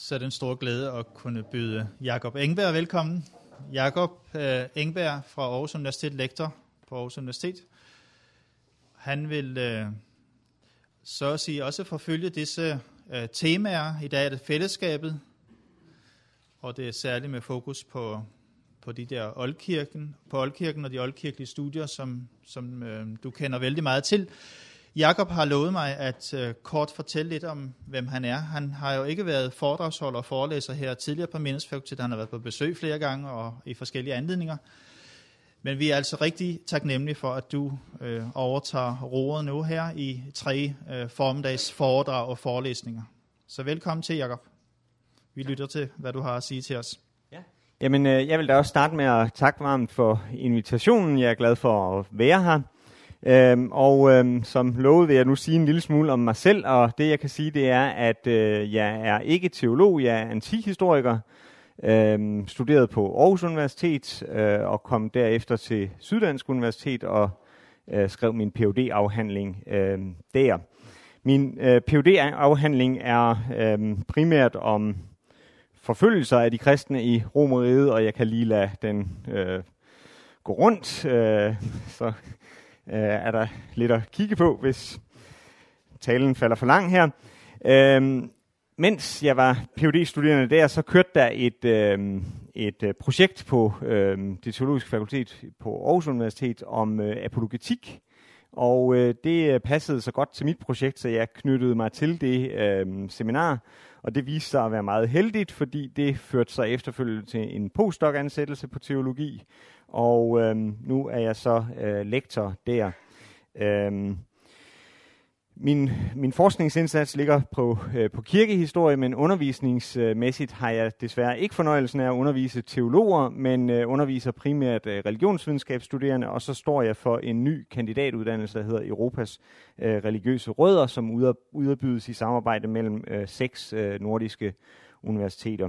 så er det en stor glæde at kunne byde Jakob Engberg velkommen. Jakob uh, Engberg fra Aarhus Universitet, lektor på Aarhus Universitet. Han vil uh, så at sige også forfølge disse øh, temaer. I dag er det fællesskabet, og det er særligt med fokus på, på de der oldkirken, på oldkirken og de oldkirkelige studier, som, som du kender vældig meget til. Jakob har lovet mig at uh, kort fortælle lidt om, hvem han er. Han har jo ikke været foredragsholder og forelæser her tidligere på Mindesfakultetet. Han har været på besøg flere gange og i forskellige anledninger. Men vi er altså rigtig taknemmelige for, at du uh, overtager roret nu her i tre uh, formdags foredrag og forelæsninger. Så velkommen til, Jakob. Vi lytter til, hvad du har at sige til os. Ja. Jamen, jeg vil da også starte med at takke varmt for invitationen. Jeg er glad for at være her. Øhm, og øhm, som lovet vil jeg nu sige en lille smule om mig selv, og det jeg kan sige, det er, at øh, jeg er ikke teolog, jeg er antihistoriker, øhm, studeret på Aarhus Universitet øh, og kom derefter til Syddansk Universitet og øh, skrev min phd afhandling øh, der. Min øh, phd afhandling er øh, primært om forfølgelser af de kristne i Romeriet, og jeg kan lige lade den øh, gå rundt, øh, så Øh, er der lidt at kigge på, hvis talen falder for lang her. Øh, mens jeg var phd studerende der, så kørte der et, øh, et øh, projekt på øh, det teologiske fakultet på Aarhus Universitet om øh, apologetik. Og øh, det øh, passede så godt til mit projekt, så jeg knyttede mig til det øh, seminar. Og det viste sig at være meget heldigt, fordi det førte sig efterfølgende til en postdoc-ansættelse på teologi, og øh, nu er jeg så øh, lektor der. Øh, min, min forskningsindsats ligger på, øh, på kirkehistorie, men undervisningsmæssigt har jeg desværre ikke fornøjelsen af at undervise teologer, men øh, underviser primært øh, religionsvidenskabsstuderende, og så står jeg for en ny kandidatuddannelse, der hedder Europas øh, religiøse rødder, som udbydes i samarbejde mellem øh, seks øh, nordiske universiteter.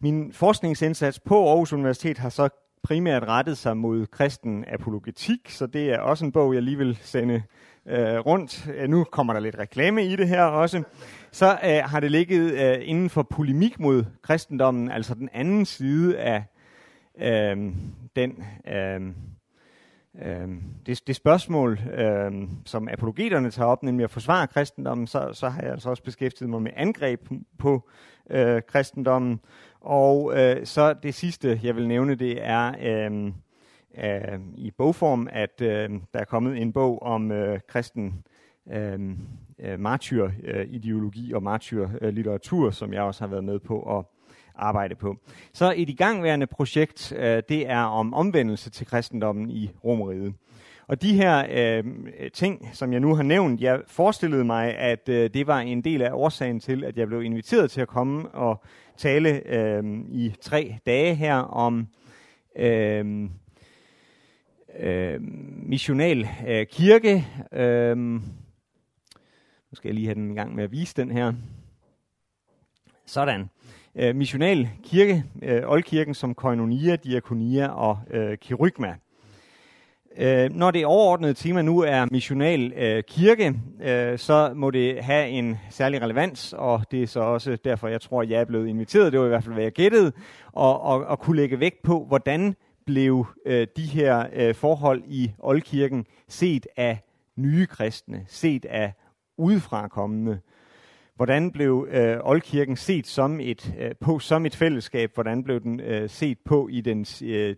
Min forskningsindsats på Aarhus Universitet har så primært rettet sig mod kristen apologetik, så det er også en bog, jeg lige vil sende øh, rundt. Nu kommer der lidt reklame i det her også. Så øh, har det ligget øh, inden for polemik mod kristendommen, altså den anden side af øh, den... Øh, øh, det, det spørgsmål, øh, som apologeterne tager op, nemlig at forsvare kristendommen, så, så har jeg altså også beskæftiget mig med angreb på øh, kristendommen. Og øh, så det sidste, jeg vil nævne, det er øh, øh, i bogform, at øh, der er kommet en bog om øh, kristen øhm, øh, martyr-ideologi øh, og martyrlitteratur, øh, som jeg også har været med på at arbejde på. Så et igangværende projekt, øh, det er om omvendelse til kristendommen i Romeriet. Og de her øh, ting, som jeg nu har nævnt, jeg forestillede mig, at øh, det var en del af årsagen til, at jeg blev inviteret til at komme og tale øh, i tre dage her om øh, øh, missional øh, kirke. Øh, nu skal jeg lige have den i gang med at vise den her. Sådan. Øh, missional kirke, øh, oldkirken som koinonia, diakonia og øh, kirygma. Øh, når det overordnede tema nu er missional øh, kirke, øh, så må det have en særlig relevans, og det er så også derfor, jeg tror, jeg er blevet inviteret, det var i hvert fald, hvad jeg gættede, og, og, og kunne lægge vægt på, hvordan blev øh, de her øh, forhold i oldkirken set af nye kristne, set af udefrakommende. Hvordan blev øh, oldkirken set som et, øh, på som et fællesskab? Hvordan blev den øh, set på i den øh,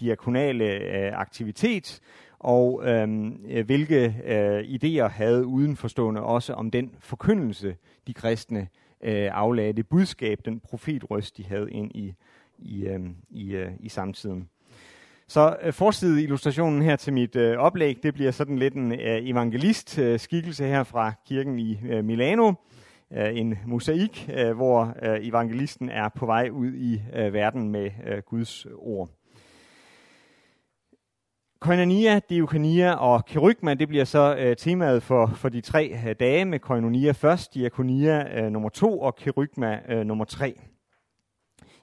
diakonale øh, aktivitet? Og øhm, øh, hvilke øh, idéer havde udenforstående også om den forkyndelse, de kristne øh, aflagde, det budskab, den profetrøst, de havde ind i, i, øh, i, øh, i samtiden. Så øh, forside illustrationen her til mit øh, oplæg, det bliver sådan lidt en øh, evangelist øh, skikkelse her fra kirken i øh, Milano, Øh, en mosaik, øh, hvor øh, evangelisten er på vej ud i verden med Guds ord. Koinonia, diakonia og kerygma, det bliver så øh, temaet for, for de tre øh, dage med koinonia først, diakonia øh, nummer to og kerygma øh, nummer tre.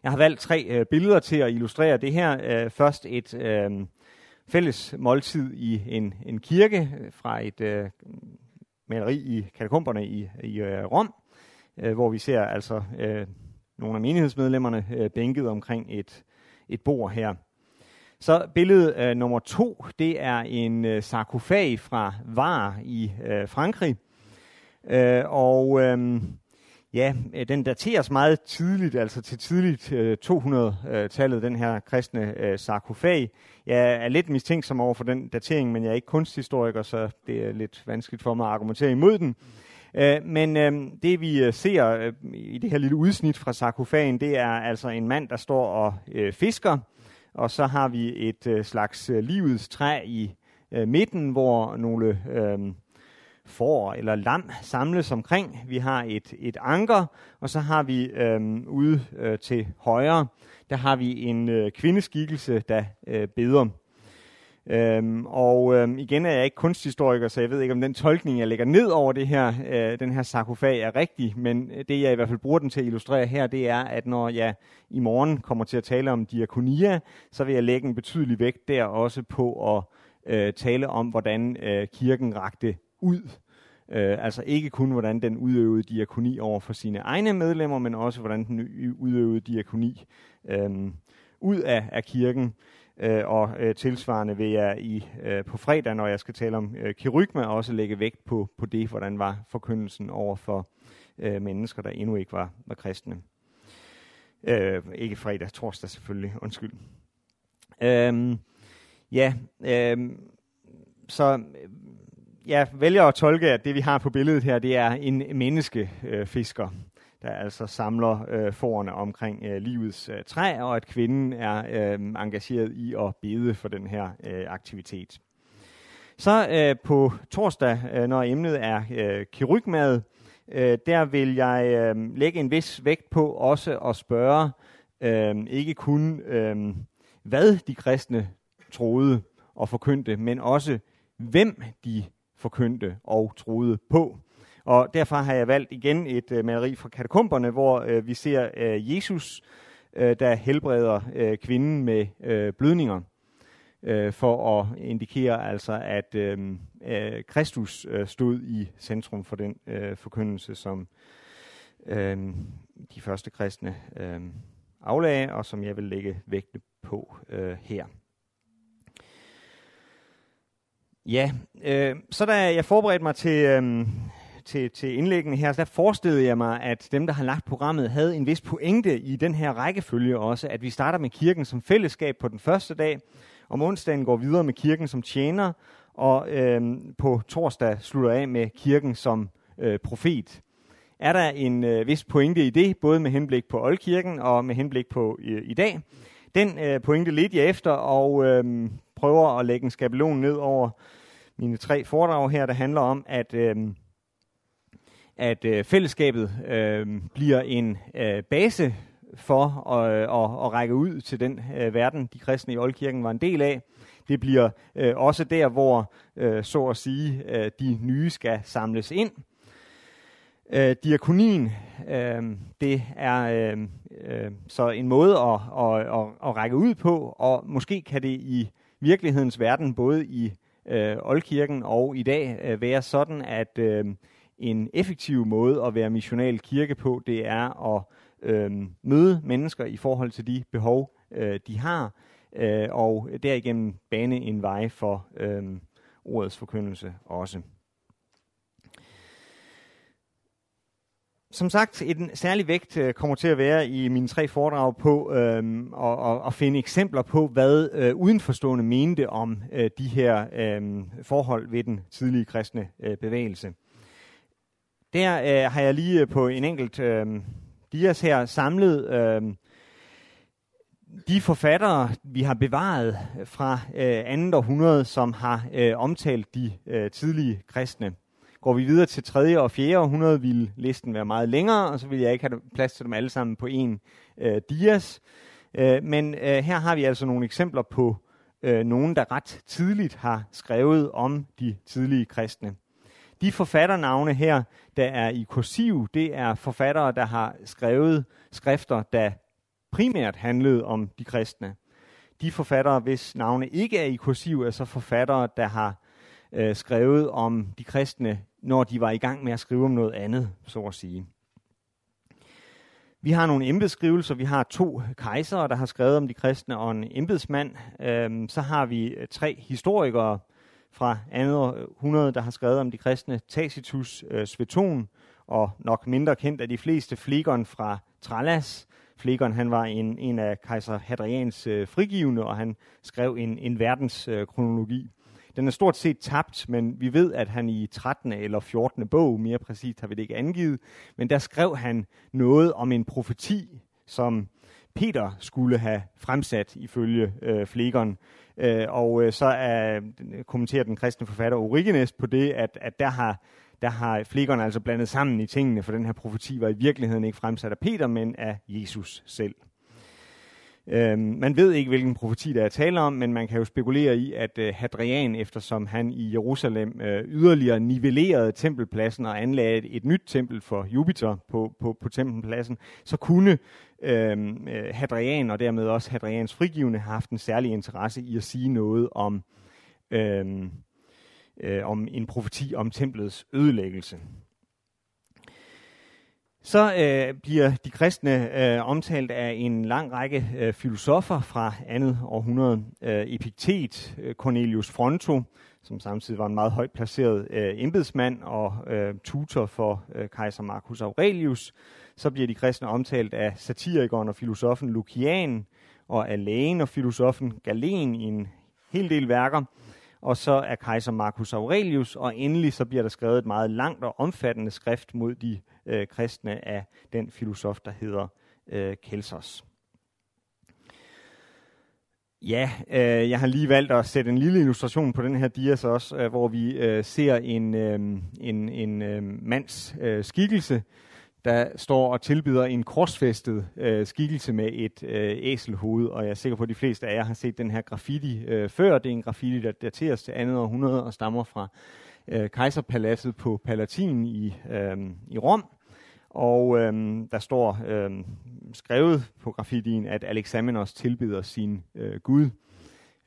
Jeg har valgt tre øh, billeder til at illustrere det her. Øh, først et øh, fælles måltid i en, en kirke fra et øh, maleri i katakomberne i, i øh, Rom. øh, hvor vi ser altså øh, nogle af menighedsmedlemmerne øh, bænket omkring et, et bord her. Så billede øh, nummer to, det er en øh, sarkofag fra Var i øh, Frankrig. Øh, og øh, ja, øh, den dateres meget tidligt, altså til tidligt øh, 200-tallet, øh, den her kristne sarkofag. Jeg er lidt mistænksom over for den datering, men jeg er ikke kunsthistoriker, så det er lidt vanskeligt for mig at argumentere imod den. Men øh, det vi ser øh, i det her lille udsnit fra sarkofagen, det er altså en mand, der står og øh, fisker, og så har vi et slags livets træ i midten, hvor nogle øh, får eller lam samles omkring. Vi har et, et anker, og så har vi øh, ude øh, til højre, der har vi en øh, kvindeskikkelse, der øh, beder. Øhm, og øhm, igen er jeg ikke kunsthistoriker, så jeg ved ikke, om den tolkning, jeg lægger ned over det her, øh, den her sarkofag er rigtig, men det, jeg i hvert fald bruger den til at illustrere her, det er, at når jeg i morgen kommer til at tale om diakonia, så vil jeg lægge en betydelig vægt der også på at øh, tale om, hvordan øh, kirken rakte ud. Øh, altså ikke kun, hvordan den udøvede diakoni over for sine egne medlemmer, men også, hvordan den udøvede diakoni øh, ud af, af kirken. Øh, og øh, tilsvarende vil jeg i øh, på fredag, når jeg skal tale om øh, kirygma, også lægge vægt på, på det, hvordan var forkyndelsen over for øh, mennesker, der endnu ikke var, var kristne. Øh, ikke fredag, torsdag selvfølgelig, undskyld. Øh, ja, øh, så jeg vælger at tolke, at det vi har på billedet her, det er en menneskefisker. Øh, der altså samler øh, forerne omkring øh, livets øh, træ, og at kvinden er øh, engageret i at bede for den her øh, aktivitet. Så øh, på torsdag, øh, når emnet er øh, kirurgmad, øh, der vil jeg øh, lægge en vis vægt på også at spørge øh, ikke kun øh, hvad de kristne troede og forkyndte, men også hvem de forkyndte og troede på. Og derfor har jeg valgt igen et øh, maleri fra katakomberne, hvor øh, vi ser øh, Jesus, øh, der helbreder øh, kvinden med øh, blødninger, øh, for at indikere altså, at øh, øh, Kristus øh, stod i centrum for den øh, forkyndelse, som øh, de første kristne øh, aflagde, og som jeg vil lægge vægte på øh, her. Ja, øh, så da jeg forberedte mig til, øh, til, til indlæggene her, så der forestillede jeg mig, at dem, der har lagt programmet, havde en vis pointe i den her rækkefølge også, at vi starter med kirken som fællesskab på den første dag, om onsdagen går videre med kirken som tjener, og øh, på torsdag slutter af med kirken som øh, profet. Er der en øh, vis pointe i det, både med henblik på oldkirken og med henblik på øh, i dag? Den øh, pointe ledte jeg efter, og øh, prøver at lægge en skabelon ned over mine tre foredrag her, der handler om, at øh, at øh, fællesskabet øh, bliver en øh, base for at, at, at række ud til den øh, verden, de kristne i Oldkirken var en del af. Det bliver øh, også der, hvor øh, så at sige øh, de nye skal samles ind. Øh, diakonien, øh, det er øh, øh, så en måde at, at, at, at række ud på, og måske kan det i virkelighedens verden, både i øh, Oldkirken og i dag, øh, være sådan, at øh, en effektiv måde at være missional kirke på, det er at øh, møde mennesker i forhold til de behov, øh, de har, øh, og derigennem bane en vej for øh, ordets forkyndelse også. Som sagt, en særlig vægt øh, kommer til at være i mine tre foredrag på øh, at, at finde eksempler på, hvad øh, udenforstående mente om øh, de her øh, forhold ved den tidlige kristne øh, bevægelse. Der øh, har jeg lige øh, på en enkelt øh, dias her samlet øh, de forfattere, vi har bevaret fra øh, andet århundrede, som har øh, omtalt de øh, tidlige kristne. Går vi videre til 3. og 4. århundrede, vil listen være meget længere, og så vil jeg ikke have plads til dem alle sammen på en øh, dias. Øh, men øh, her har vi altså nogle eksempler på øh, nogen, der ret tidligt har skrevet om de tidlige kristne. De forfatternavne her, der er i kursiv, det er forfattere, der har skrevet skrifter, der primært handlede om de kristne. De forfattere, hvis navne ikke er i kursiv, er så forfattere, der har øh, skrevet om de kristne, når de var i gang med at skrive om noget andet, så at sige. Vi har nogle embedsskrivelser. Vi har to kejsere, der har skrevet om de kristne, og en embedsmand. Øhm, så har vi øh, tre historikere fra andet århundrede, der har skrevet om de kristne. Tacitus, øh, Sveton og nok mindre kendt af de fleste, Flegon fra Trallas. Flegon han var en, en af kejser Hadrians øh, frigivende, og han skrev en, en verdenskronologi. Øh, den er stort set tabt, men vi ved, at han i 13. eller 14. bog, mere præcist har vi det ikke angivet, men der skrev han noget om en profeti, som Peter skulle have fremsat ifølge øh, Flegon. Øh, og øh, så er, kommenterer den kristne forfatter Origenes på det, at, at der har der har Flegon altså blandet sammen i tingene, for den her profeti var i virkeligheden ikke fremsat af Peter, men af Jesus selv. Øhm, man ved ikke, hvilken profeti der er tale om, men man kan jo spekulere i, at øh, Hadrian, eftersom han i Jerusalem øh, yderligere nivellerede tempelpladsen og anlagde et, et nyt tempel for Jupiter på, på, på tempelpladsen, så kunne øhm, øh, Hadrian og dermed også Hadrians frigivende have haft en særlig interesse i at sige noget om, øh, øh, om en profeti om templets ødelæggelse. Så øh, bliver de kristne øh, omtalt af en lang række øh, filosofer fra andet århundrede. Øh, Epiktet, øh, Cornelius Fronto, som samtidig var en meget højt placeret øh, embedsmand og øh, tutor for øh, kejser Marcus Aurelius. Så bliver de kristne omtalt af satirikeren og filosofen Lucian, og af lægen og filosofen Galen i en hel del værker og så er kejser Marcus Aurelius, og endelig så bliver der skrevet et meget langt og omfattende skrift mod de øh, kristne af den filosof, der hedder øh, Kelsos. Ja, øh, jeg har lige valgt at sætte en lille illustration på den her dias også, øh, hvor vi øh, ser en, øh, en, en øh, mands øh, skikkelse, der står og tilbyder en korsfæstet øh, skikkelse med et øh, æselhoved, og jeg er sikker på, at de fleste af jer har set den her graffiti øh, før. Det er en graffiti, der dateres til andet århundrede og stammer fra øh, kejserpaladset på Palatin i, øh, i Rom. Og øhm, der står øhm, skrevet på graffitien, at Alexamenos tilbyder sin øh, Gud.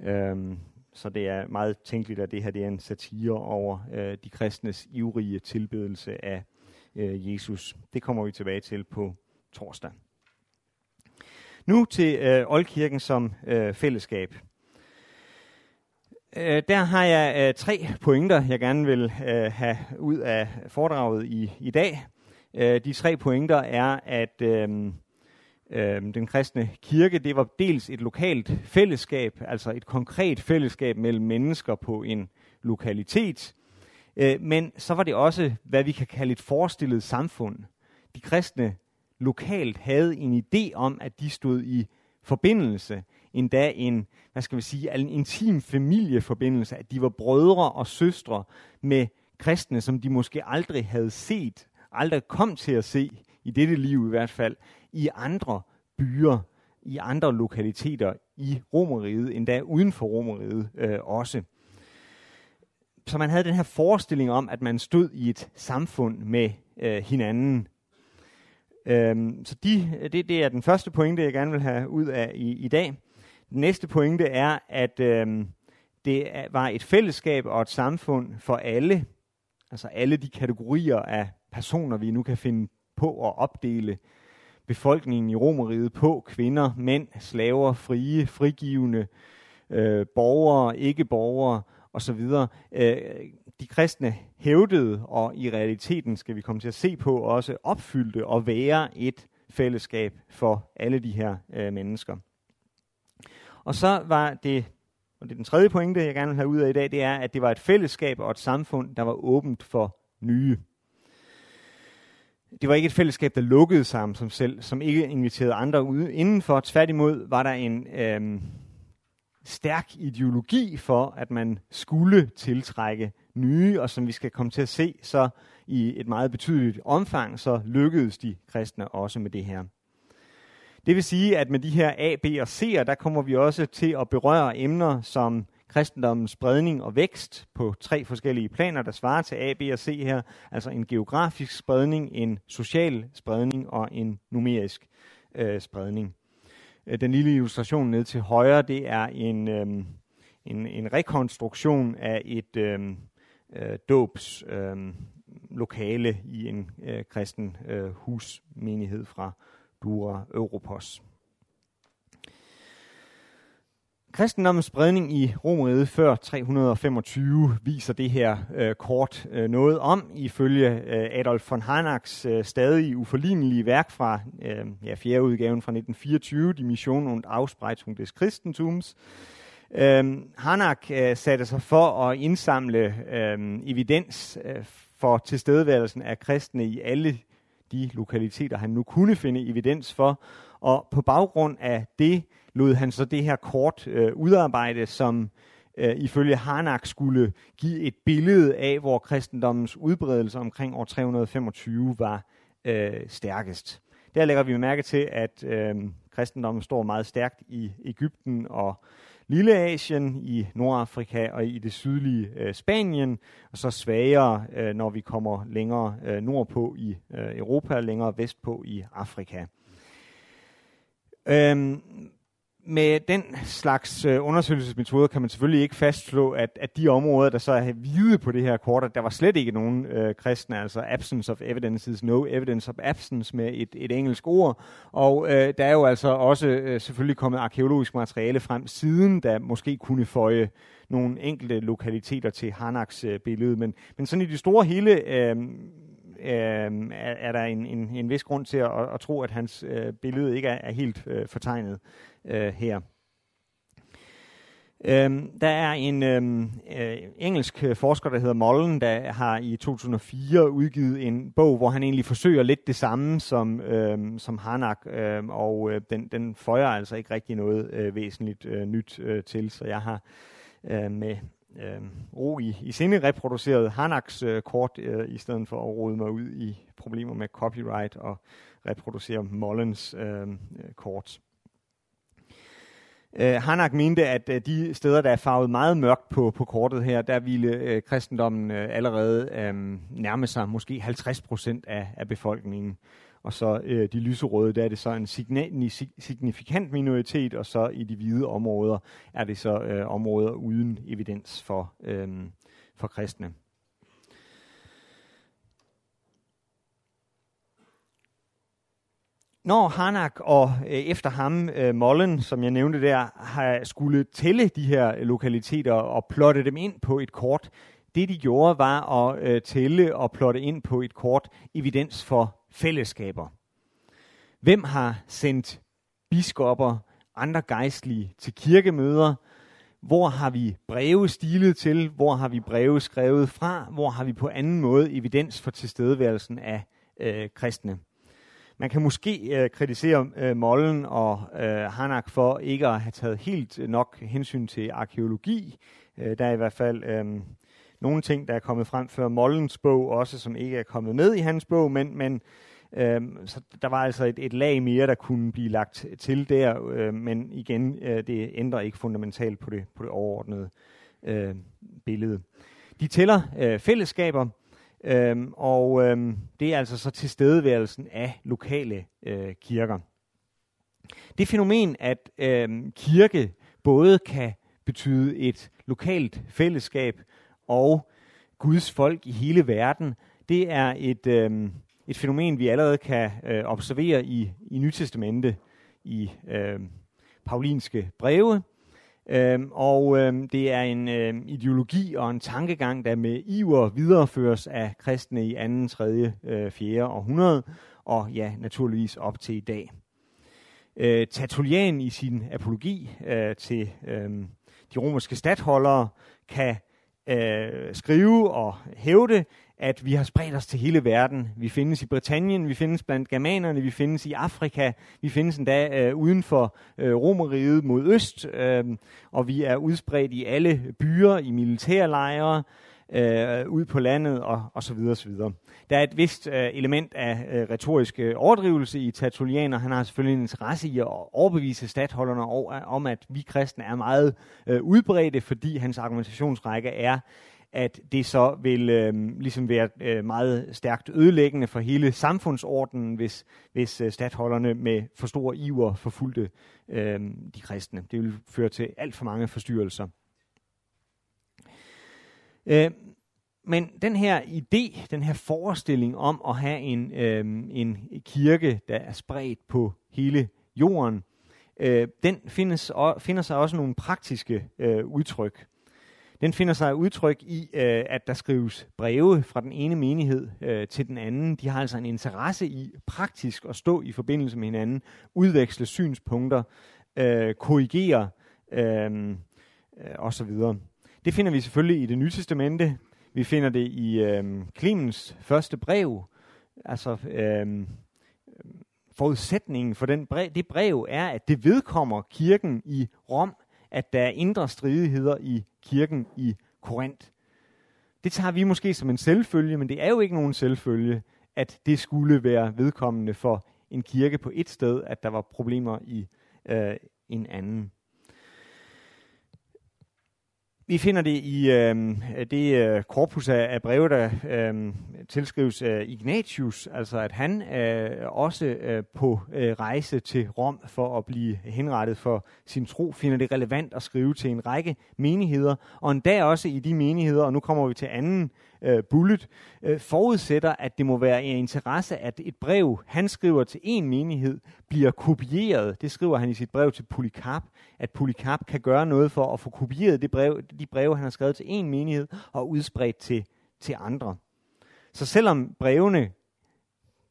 Øhm, så det er meget tænkeligt, at det her det er en satire over øh, de kristnes ivrige tilbedelse af øh, Jesus. Det kommer vi tilbage til på torsdag. Nu til øh, Oldkirken som øh, fællesskab. Øh, der har jeg øh, tre pointer, jeg gerne vil øh, have ud af foredraget i, i dag. Øh, de tre pointer er, at øh, øh, den kristne kirke, det var dels et lokalt fællesskab, altså et konkret fællesskab mellem mennesker på en lokalitet, Øh, men så var det også, hvad vi kan kalde et forestillet samfund. De kristne lokalt havde en idé om, at de stod i forbindelse, endda en, hvad skal vi sige, en intim familieforbindelse, at de var brødre og søstre med kristne, som de måske aldrig havde set, aldrig kom til at se, i dette liv i hvert fald, i andre byer, i andre lokaliteter i Romeriet, endda uden for Romeriet øh, også så man havde den her forestilling om, at man stod i et samfund med øh, hinanden. Øhm, så de, det, det er den første pointe, jeg gerne vil have ud af i, i dag. Den næste pointe er, at øhm, det var et fællesskab og et samfund for alle, altså alle de kategorier af personer, vi nu kan finde på at opdele befolkningen i Romeriet på, kvinder, mænd, slaver, frie, frigivende, øh, borgere, ikke borgere, og så videre. Øh, de kristne hævdede, og i realiteten skal vi komme til at se på, også opfyldte og være et fællesskab for alle de her øh, mennesker. Og så var det, og det er den tredje pointe, jeg gerne vil have ud af i dag, det er, at det var et fællesskab og et samfund, der var åbent for nye. Det var ikke et fællesskab, der lukkede sig som selv, som ikke inviterede andre ude indenfor. Tværtimod var der en, øh, stærk ideologi for, at man skulle tiltrække nye, og som vi skal komme til at se, så i et meget betydeligt omfang, så lykkedes de kristne også med det her. Det vil sige, at med de her A, B og C'er, der kommer vi også til at berøre emner som kristendommens spredning og vækst på tre forskellige planer, der svarer til A, B og C her. Altså en geografisk spredning, en social spredning og en numerisk øh, spredning. Øh, den lille illustration ned til højre, det er en, øhm, en, en rekonstruktion af et øhm, øh, dåbs øhm, lokale i en øh, kristen øh, husmenighed fra dura europos. Kristendommens spredning i Romeriet før 325 viser det her øh, kort øh, noget om, ifølge øh, Adolf von Harnacks øh, stadig uforlignelige værk fra øh, ja, fjerde udgaven fra 1924, Die Mission und Ausbreitung des Christentums. Øh, Harnack øh, satte sig for at indsamle øh, evidens øh, for tilstedeværelsen af kristne i alle de lokaliteter, han nu kunne finde evidens for, og på baggrund af det lod han så det her kort øh, udarbejde, som øh, ifølge Harnack skulle give et billede af, hvor kristendommens udbredelse omkring år 325 var øh, stærkest. Der lægger vi mærke til, at øh, kristendommen står meget stærkt i Ægypten og Lille Asien, i Nordafrika og i det sydlige øh, Spanien, og så svagere, øh, når vi kommer længere øh, nordpå i øh, Europa og længere vestpå i Afrika. Øhm, med den slags øh, undersøgelsesmetoder kan man selvfølgelig ikke fastslå, at, at de områder, der så er hvide på det her kort, at der var slet ikke nogen øh, kristne, altså absence of evidence is no evidence of absence med et, et engelsk ord. Og øh, der er jo altså også øh, selvfølgelig kommet arkeologisk materiale frem siden, der måske kunne føje nogle enkelte lokaliteter til Hanaks øh, billede. Men, men sådan i det store hele øh, øh, er, er der en, en, en vis grund til at, at, at tro, at hans øh, billede ikke er, er helt øh, fortegnet øh, her. Øhm, der er en øhm, øh, engelsk forsker, der hedder Mollen, der har i 2004 udgivet en bog, hvor han egentlig forsøger lidt det samme som, øhm, som Harnack, øhm, og øh, den, den føjer altså ikke rigtig noget øh, væsentligt øh, nyt øh, til, så jeg har øh, med øh, ro i, i sinde reproduceret Harnacks øh, kort, øh, i stedet for at rode mig ud i problemer med copyright og reproducere Mollens øhm, øh, kort. Uh, Hanak mente, at uh, de steder, der er farvet meget mørkt på, på kortet her, der ville uh, kristendommen uh, allerede um, nærme sig måske 50 procent af, af befolkningen. Og så uh, de lyserøde, der er det så en signifikant minoritet, og så i de hvide områder er det så uh, områder uden evidens for, um, for kristne. Når Hanak og øh, efter ham øh, Mollen, som jeg nævnte der, har skulle tælle de her lokaliteter og plotte dem ind på et kort, det de gjorde var at øh, tælle og plotte ind på et kort evidens for fællesskaber. Hvem har sendt biskopper, andre gejstlige til kirkemøder? Hvor har vi breve stilet til? Hvor har vi breve skrevet fra? Hvor har vi på anden måde evidens for tilstedeværelsen af øh, kristne? Man kan måske øh, kritisere øh, Mollen og øh, Hanak for ikke at have taget helt nok hensyn til arkeologi. Øh, der er i hvert fald øh, nogle ting, der er kommet frem før Mollens bog, også som ikke er kommet med i hans bog, men, men øh, så der var altså et, et lag mere, der kunne blive lagt til der, øh, men igen, øh, det ændrer ikke fundamentalt på det, på det overordnede øh, billede. De tæller øh, fællesskaber, Øhm, og øhm, det er altså så tilstedeværelsen af lokale øh, kirker. Det fænomen, at øhm, kirke både kan betyde et lokalt fællesskab og Guds folk i hele verden, det er et, øhm, et fænomen, vi allerede kan øh, observere i, i Nytestamente, i øh, paulinske breve, Øhm, og øhm, det er en øhm, ideologi og en tankegang, der med iver videreføres af kristne i 2., 3., øh, 4. århundrede, og ja, naturligvis op til i dag. Øh, Tertullian i sin apologi øh, til øh, de romerske stadholdere kan øh, skrive og hævde, at vi har spredt os til hele verden. Vi findes i Britannien, vi findes blandt germanerne, vi findes i Afrika, vi findes endda øh, uden for øh, Romeriet mod øst, øh, og vi er udspredt i alle byer, i militærlejre, øh, ud på landet og, og så videre, så videre. Der er et vist øh, element af øh, retorisk øh, overdrivelse i Tertullian, og han har selvfølgelig en interesse i at overbevise stadholderne om, at vi kristne er meget øh, udbredte, fordi hans argumentationsrække er, at det så vil øh, ligesom være øh, meget stærkt ødelæggende for hele samfundsordenen, hvis, hvis øh, stadholderne med for stor iver forfulgte øh, de kristne. Det vil føre til alt for mange forstyrrelser. Øh, men den her idé, den her forestilling om at have en, øh, en kirke, der er spredt på hele jorden, øh, den findes, og, finder sig også nogle praktiske øh, udtryk. Den finder sig udtryk i, øh, at der skrives breve fra den ene menighed øh, til den anden. De har altså en interesse i praktisk at stå i forbindelse med hinanden, udveksle synspunkter, øh, korrigere øh, øh så osv. Det finder vi selvfølgelig i det nye testamente. Vi finder det i øh, Clemens første brev. Altså øh, forudsætningen for den brev, det brev er, at det vedkommer kirken i Rom, at der er indre stridigheder i kirken i Korinth. Det tager vi måske som en selvfølge, men det er jo ikke nogen selvfølge, at det skulle være vedkommende for en kirke på et sted, at der var problemer i øh, en anden. Vi finder det i øh, det øh, korpus af, af breve, der øh, tilskrives øh, Ignatius, altså at han øh, også øh, på øh, rejse til Rom for at blive henrettet for sin tro, finder det relevant at skrive til en række menigheder, og endda også i de menigheder, og nu kommer vi til anden øh, bullet, øh, forudsætter, at det må være en interesse, at et brev, han skriver til en menighed, bliver kopieret. Det skriver han i sit brev til Polycarp, at Polycarp kan gøre noget for at få kopieret det brev, de breve, han har skrevet til en menighed, og udspredt til, til andre. Så selvom brevene,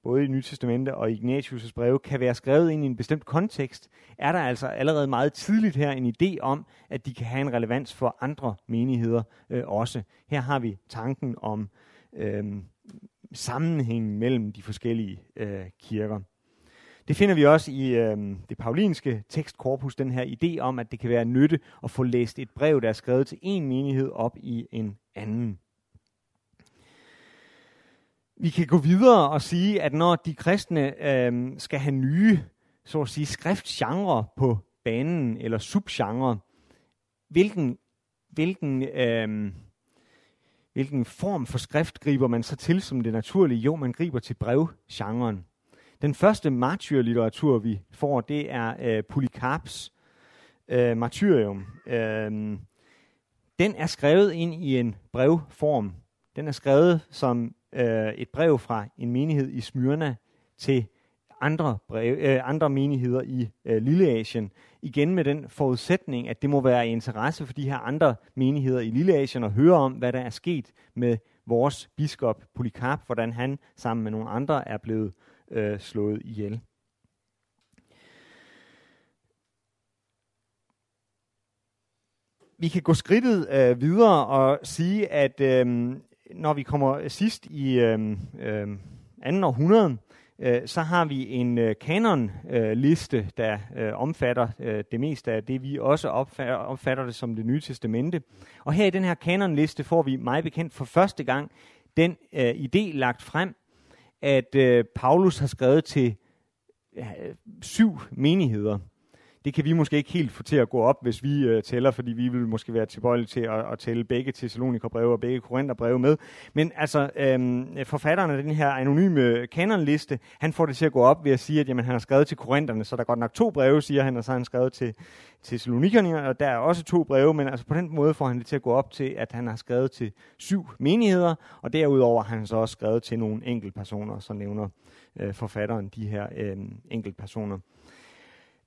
både i Nye Testamente og Ignatius' breve, kan være skrevet ind i en bestemt kontekst, er der altså allerede meget tidligt her en idé om, at de kan have en relevans for andre menigheder øh, også. Her har vi tanken om øh, sammenhængen mellem de forskellige øh, kirker. Det finder vi også i øh, det paulinske tekstkorpus, den her idé om, at det kan være nytte at få læst et brev, der er skrevet til en menighed, op i en anden. Vi kan gå videre og sige, at når de kristne øh, skal have nye så at sige, skriftgenre på banen, eller subgenre, hvilken, hvilken, øh, hvilken form for skrift griber man så til som det naturlige? Jo, man griber til brevgenren. Den første martyrlitteratur, vi får, det er øh, Polycarps øh, martyrium. Øh, den er skrevet ind i en brevform. Den er skrevet som øh, et brev fra en menighed i Smyrna til andre, brev, øh, andre menigheder i øh, Lilleasien. Igen med den forudsætning, at det må være interesse for de her andre menigheder i Lilleasien at høre om, hvad der er sket med vores biskop Polycarp, hvordan han sammen med nogle andre er blevet øh, slået ihjel. Vi kan gå skridtet øh, videre og sige, at øh, når vi kommer sidst i øh, øh, anden århundrede, øh, så har vi en øh, kanonliste, øh, der øh, omfatter øh, det meste af det, vi også opfatter, opfatter det som det nye testamente. Og her i den her kanonliste får vi meget bekendt for første gang den øh, idé lagt frem, at øh, Paulus har skrevet til øh, syv menigheder. Det kan vi måske ikke helt få til at gå op, hvis vi øh, tæller, fordi vi vil måske være tilbøjelige til at, at tælle begge Thessalonikerbreve og begge Korintherbreve med. Men altså, øh, forfatteren af den her anonyme kanonliste, han får det til at gå op ved at sige, at jamen, han har skrevet til Korintherne, så der er godt nok to breve, siger han, og så har han skrevet til Thessalonikerne, og der er også to breve, men altså på den måde får han det til at gå op til, at han har skrevet til syv menigheder, og derudover har han så også skrevet til nogle enkelte personer, så nævner øh, forfatteren de her øh, enkelte personer.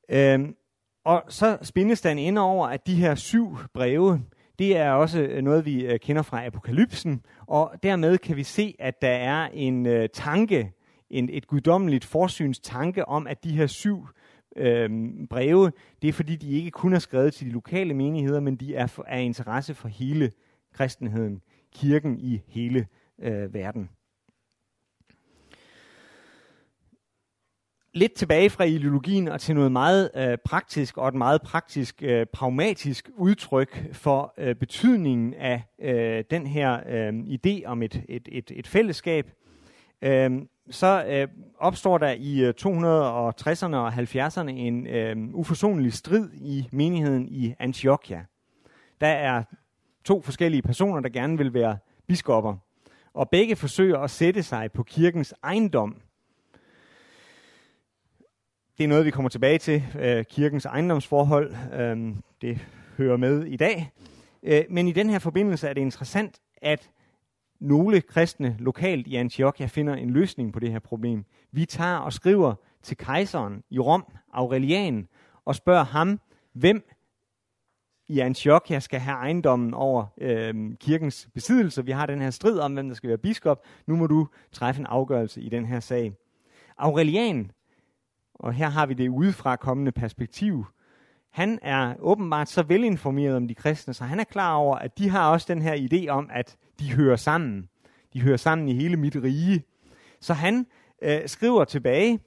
Øhm, og så spindes den ind over, at de her syv breve, det er også øh, noget, vi øh, kender fra apokalypsen, og dermed kan vi se, at der er en øh, tanke, en, et guddommeligt forsyns tanke om, at de her syv øh, breve, det er fordi, de ikke kun er skrevet til de lokale menigheder, men de er af interesse for hele kristenheden, kirken i hele øh, verden. Lidt tilbage fra ideologien og til noget meget øh, praktisk og et meget praktisk, øh, pragmatisk udtryk for øh, betydningen af øh, den her øh, idé om et, et, et, et fællesskab, øh, så øh, opstår der i øh, 260'erne og 70'erne en øh, uforsonlig strid i menigheden i Antiochia. Der er to forskellige personer, der gerne vil være biskopper, og begge forsøger at sætte sig på kirkens ejendom det er noget, vi kommer tilbage til. Øh, kirkens ejendomsforhold, øh, det hører med i dag. Øh, men i den her forbindelse er det interessant, at nogle kristne lokalt i Antiochia finder en løsning på det her problem. Vi tager og skriver til kejseren i Rom, Aurelian, og spørger ham, hvem i Antiochia skal have ejendommen over øh, kirkens besiddelse. Vi har den her strid om, hvem der skal være biskop. Nu må du træffe en afgørelse i den her sag. Aurelian, og her har vi det udefra kommende perspektiv, han er åbenbart så velinformeret om de kristne, så han er klar over, at de har også den her idé om, at de hører sammen. De hører sammen i hele mit rige. Så han øh, skriver tilbage,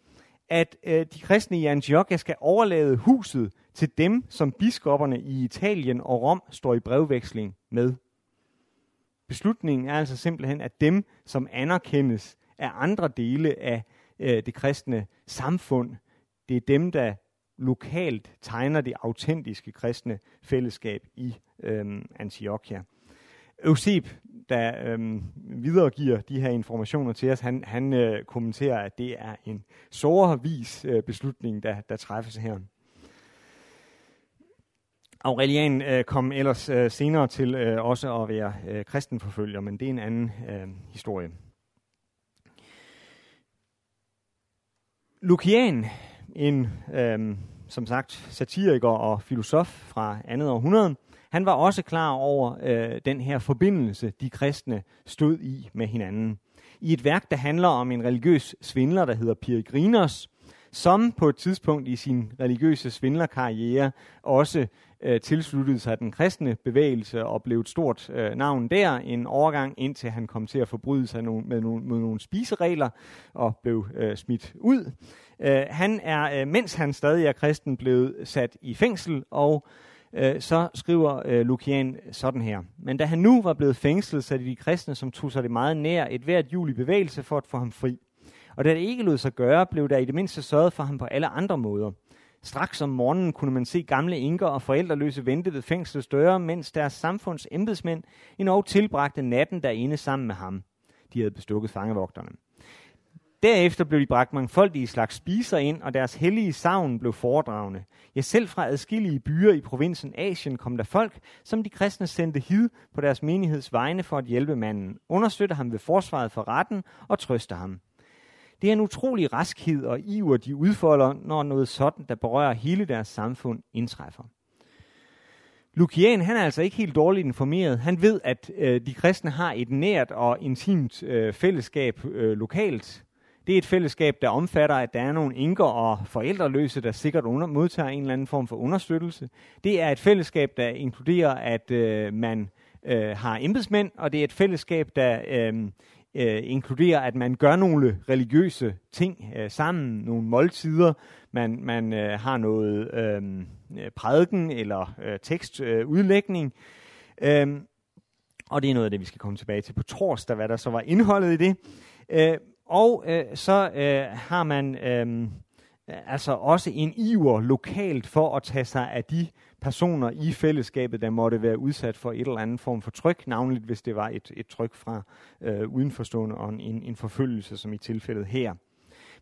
at øh, de kristne i Antiochia skal overlade huset til dem, som biskopperne i Italien og Rom står i brevveksling med. Beslutningen er altså simpelthen, at dem, som anerkendes af andre dele af øh, det kristne samfund, det er dem, der lokalt tegner det autentiske kristne fællesskab i øhm, Antiochia. Euseb, der øhm, videregiver de her informationer til os, han, han øh, kommenterer, at det er en sårvis øh, beslutning, der, der træffes her. Aurelian øh, kom ellers øh, senere til øh, også at være øh, kristenforfølger, men det er en anden øh, historie. Lukian, en øh, som sagt satiriker og filosof fra andet århundrede, han var også klar over øh, den her forbindelse, de kristne stod i med hinanden. I et værk, der handler om en religiøs svindler, der hedder Peregrinos, som på et tidspunkt i sin religiøse svindlerkarriere også øh, tilsluttede sig den kristne bevægelse og blev et stort øh, navn der en overgang, indtil han kom til at forbryde sig no- med, no- med nogle spiseregler og blev øh, smidt ud. Øh, han er, øh, mens han stadig er kristen, blevet sat i fængsel, og øh, så skriver øh, Lukian sådan her. Men da han nu var blevet fængslet, satte de kristne, som tog sig det meget nær, et hvert jul i bevægelse for at få ham fri. Og da det ikke lod sig gøre, blev der i det mindste sørget for ham på alle andre måder. Straks om morgenen kunne man se gamle inker og forældreløse vente ved fængslets døre, mens deres samfunds embedsmænd endnu tilbragte natten derinde sammen med ham. De havde bestukket fangevogterne. Derefter blev de bragt mangfoldige slags spiser ind, og deres hellige savn blev foredragende. Ja, selv fra adskillige byer i provinsen Asien kom der folk, som de kristne sendte hid på deres menigheds vegne for at hjælpe manden, understøtte ham ved forsvaret for retten og trøste ham. Det er en utrolig raskhed og iver, de udfolder, når noget sådan, der berører hele deres samfund, indtræffer. Lukian, han er altså ikke helt dårligt informeret. Han ved, at øh, de kristne har et nært og intimt øh, fællesskab øh, lokalt. Det er et fællesskab, der omfatter, at der er nogle inker og forældreløse, der sikkert under, modtager en eller anden form for understøttelse. Det er et fællesskab, der inkluderer, at øh, man øh, har embedsmænd, og det er et fællesskab, der øh, øh, inkluderer, at man gør nogle religiøse ting øh, sammen, nogle måltider, man, man øh, har noget øhm, øh, prædiken eller øh, tekstudlægning, øh, øh, og det er noget af det, vi skal komme tilbage til på torsdag, hvad der så var indholdet i det. Øh, og øh, så øh, har man øh, altså også en iver lokalt for at tage sig af de personer i fællesskabet, der måtte være udsat for et eller andet form for tryk, navnligt hvis det var et, et tryk fra øh, udenforstående og en, en forfølgelse, som i tilfældet her.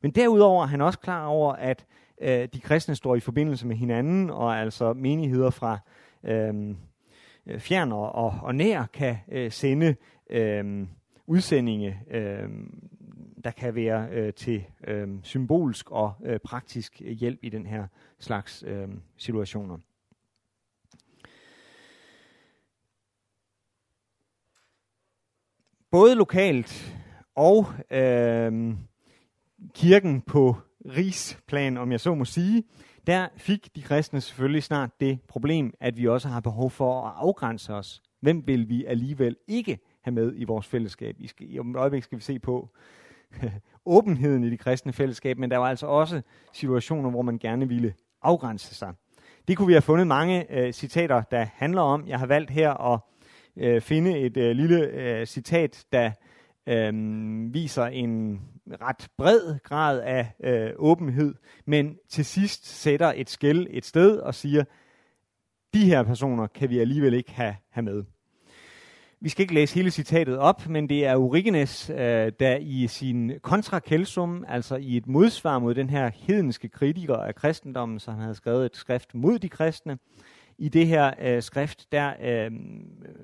Men derudover er han også klar over, at øh, de kristne står i forbindelse med hinanden, og altså menigheder fra øh, fjern og, og, og nær kan øh, sende øh, udsendinge, øh, der kan være øh, til øh, symbolsk og øh, praktisk hjælp i den her slags øh, situationer. både lokalt og øh, kirken på rigsplan, om jeg så må sige, der fik de kristne selvfølgelig snart det problem, at vi også har behov for at afgrænse os. Hvem vil vi alligevel ikke have med i vores fællesskab? I, skal, i et øjeblik skal vi se på åbenheden i de kristne fællesskab, men der var altså også situationer, hvor man gerne ville afgrænse sig. Det kunne vi have fundet mange øh, citater, der handler om. Jeg har valgt her at øh, finde et øh, lille øh, citat, der øh, viser en ret bred grad af øh, åbenhed, men til sidst sætter et skæld et sted og siger, de her personer kan vi alligevel ikke have, have med. Vi skal ikke læse hele citatet op, men det er Origenes, øh, der i sin Contra Celsum, altså i et modsvar mod den her hedenske kritiker af kristendommen, som havde skrevet et skrift mod de kristne, i det her øh, skrift, der øh,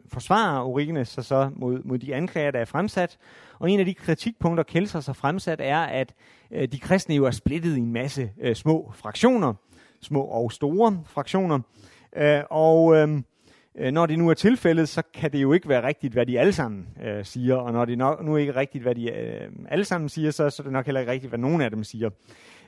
forsvarer Origenes sig så mod, mod de anklager, der er fremsat. Og en af de kritikpunkter, Kelser har fremsat, er, at øh, de kristne jo er splittet i en masse øh, små fraktioner, små og store fraktioner. Øh, og øh, øh, når det nu er tilfældet, så kan det jo ikke være rigtigt, hvad de alle sammen øh, siger. Og når det nok, nu ikke er rigtigt, hvad de øh, alle sammen siger, så, så er det nok heller ikke rigtigt, hvad nogen af dem siger.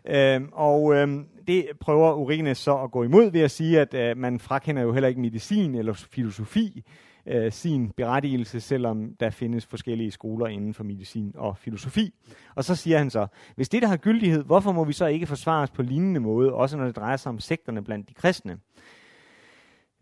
Øh, og øh, det prøver Urines så at gå imod ved at sige, at øh, man frakender jo heller ikke medicin eller filosofi øh, sin berettigelse, selvom der findes forskellige skoler inden for medicin og filosofi. Og så siger han så, hvis det der har gyldighed, hvorfor må vi så ikke forsvares på lignende måde, også når det drejer sig om sekterne blandt de kristne?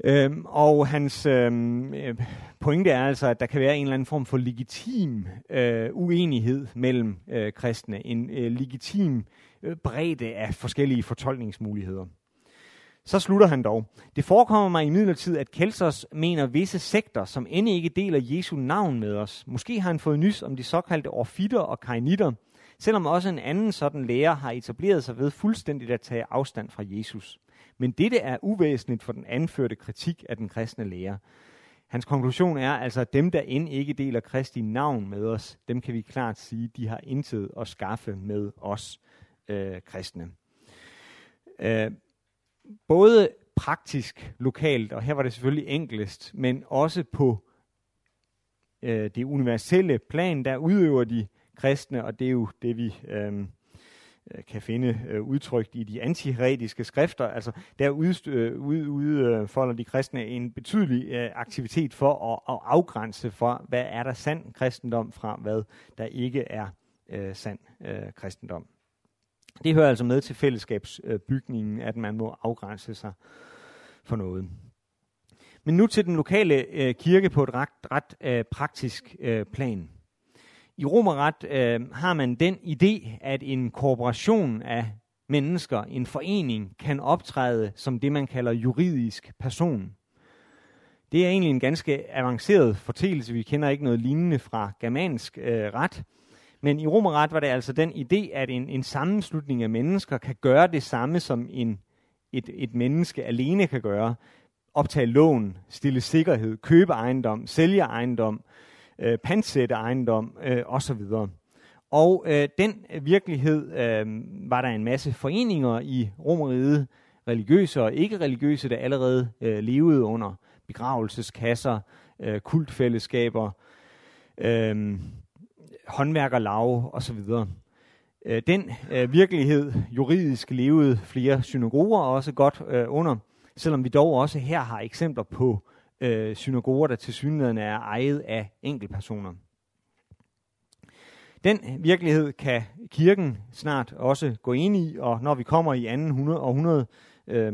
Øhm, og hans øhm, øh, pointe er altså, at der kan være en eller anden form for legitim øh, uenighed mellem øh, kristne. En øh, legitim øh, bredde af forskellige fortolkningsmuligheder. Så slutter han dog. Det forekommer mig i midlertid, at Kelsos mener visse sekter, som end ikke deler Jesu navn med os. Måske har han fået nys om de såkaldte orfitter og kainitter, selvom også en anden sådan lærer har etableret sig ved fuldstændigt at tage afstand fra Jesus. Men dette er uvæsentligt for den anførte kritik af den kristne lære. Hans konklusion er altså, at dem, der end ikke deler Kristi navn med os, dem kan vi klart sige, de har intet at skaffe med os øh, kristne. Øh, både praktisk, lokalt, og her var det selvfølgelig enklest, men også på øh, det universelle plan, der udøver de kristne, og det er jo det, vi øh, Øh, Øh, kan finde øh, udtrykt i de antiheretiske skrifter. Altså der øh, udfolder ud, de kristne en betydelig øh, aktivitet for at, at afgrænse for, hvad er der sand kristendom fra, hvad der ikke er øh, sand øh, kristendom. Det hører altså med til fællesskabsbygningen, øh, at man må afgrænse sig for noget. Men nu til den lokale øh, kirke på et ret, ret øh, praktisk øh, plan. I romerret øh, har man den idé, at en korporation af mennesker, en forening, kan optræde som det, man kalder juridisk person. Det er egentlig en ganske avanceret fortællelse. Vi kender ikke noget lignende fra germansk øh, ret. Men i romerret var det altså den idé, at en, en sammenslutning af mennesker kan gøre det samme, som en, et, et menneske alene kan gøre. Optage lån, stille sikkerhed, købe ejendom, sælge ejendom, øh, pantsætte ejendom øh, osv. Øh, og øh, den virkelighed øh, var der en masse foreninger i Romeriet, religiøse og ikke-religiøse, der allerede øh, levede under begravelseskasser, øh, kultfællesskaber, øh, håndværkerlag osv. Øh, den øh, virkelighed juridisk levede flere synagoger også godt øh, under, selvom vi dog også her har eksempler på øh, Øh, synagoger, der til synligheden er ejet af enkeltpersoner. Den virkelighed kan kirken snart også gå ind i, og når vi kommer i 200 århundrede, øh,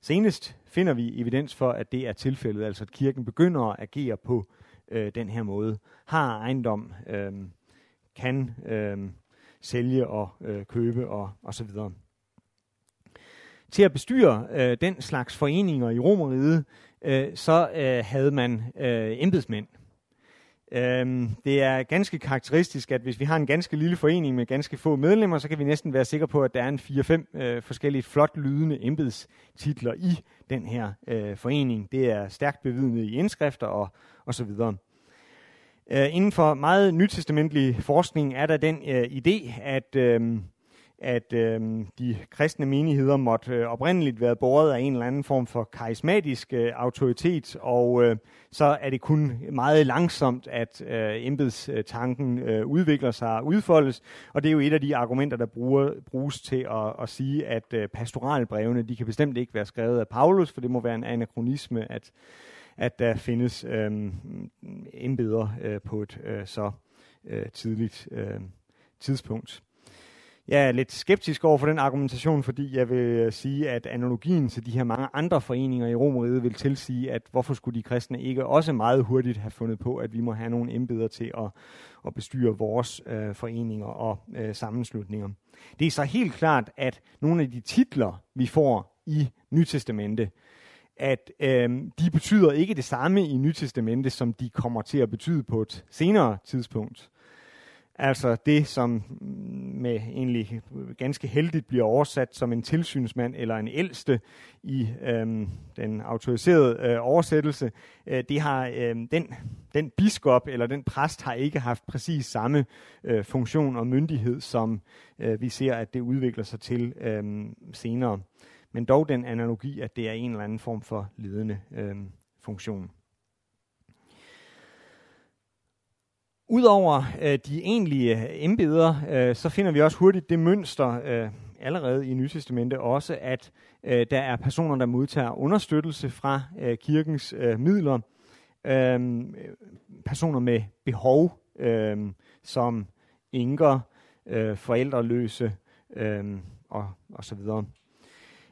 senest finder vi evidens for, at det er tilfældet, altså at kirken begynder at agere på øh, den her måde. Har ejendom, øh, kan øh, sælge og øh, købe og, og så videre. Til at bestyre øh, den slags foreninger i Romeriet, øh, så øh, havde man øh, embedsmænd. Øhm, det er ganske karakteristisk, at hvis vi har en ganske lille forening med ganske få medlemmer, så kan vi næsten være sikre på, at der er en 4-5 øh, forskellige flot lydende embedstitler i den her øh, forening. Det er stærkt bevidnet i indskrifter og, og så videre. Øh, inden for meget nytestamentlig forskning er der den øh, idé, at øh, at øh, de kristne menigheder måtte øh, oprindeligt være båret af en eller anden form for karismatisk øh, autoritet, og øh, så er det kun meget langsomt, at øh, embedstanken øh, udvikler sig og udfoldes, og det er jo et af de argumenter, der bruger, bruges til at, at sige, at øh, pastoralbrevene, de kan bestemt ikke være skrevet af Paulus, for det må være en anachronisme, at, at der findes øh, embeder øh, på et øh, så øh, tidligt øh, tidspunkt. Jeg er lidt skeptisk over for den argumentation, fordi jeg vil øh, sige, at analogien til de her mange andre foreninger i Romeriet vil tilsige, at hvorfor skulle de kristne ikke også meget hurtigt have fundet på, at vi må have nogle embeder til at, at bestyre vores øh, foreninger og øh, sammenslutninger. Det er så helt klart, at nogle af de titler, vi får i Nytestamente, at øh, de betyder ikke det samme i Nytestamente, som de kommer til at betyde på et senere tidspunkt. Altså det, som med egentlig ganske heldigt bliver oversat som en tilsynsmand eller en ældste i øhm, den autoriserede øh, oversættelse, øh, det har øh, den, den biskop eller den præst har ikke haft præcis samme øh, funktion og myndighed, som øh, vi ser, at det udvikler sig til øh, senere. Men dog den analogi, at det er en eller anden form for ledende øh, funktion. Udover øh, de egentlige øh, embeder, øh, så finder vi også hurtigt det mønster øh, allerede i Nytestamentet også, at øh, der er personer, der modtager understøttelse fra øh, kirkens øh, midler. Øhm, øh, personer med behov, øh, som enker, øh, forældreløse øh, og, og så videre.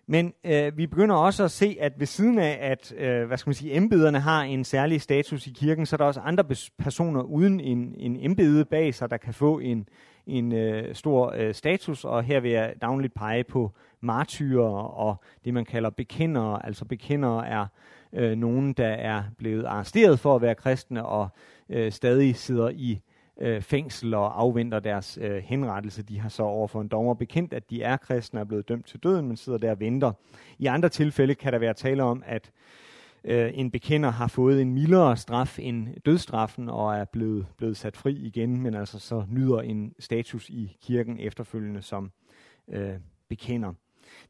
Men øh, vi begynder også at se, at ved siden af, at øh, hvad skal man sige, embederne har en særlig status i kirken, så er der også andre personer uden en, en embede bag sig, der kan få en, en øh, stor øh, status. Og her vil jeg dagligt pege på martyrer og det, man kalder bekendere. Altså bekendere er øh, nogen, der er blevet arresteret for at være kristne og øh, stadig sidder i øh, Øh, fængsel og afventer deres øh, henrettelse. De har så overfor en dommer bekendt, at de er kristne og er blevet dømt til døden, men sidder der og venter. I andre tilfælde kan der være tale om, at øh, en bekender har fået en mildere straf end dødstraffen og er blevet, blevet sat fri igen, men altså så nyder en status i kirken efterfølgende som øh, bekender.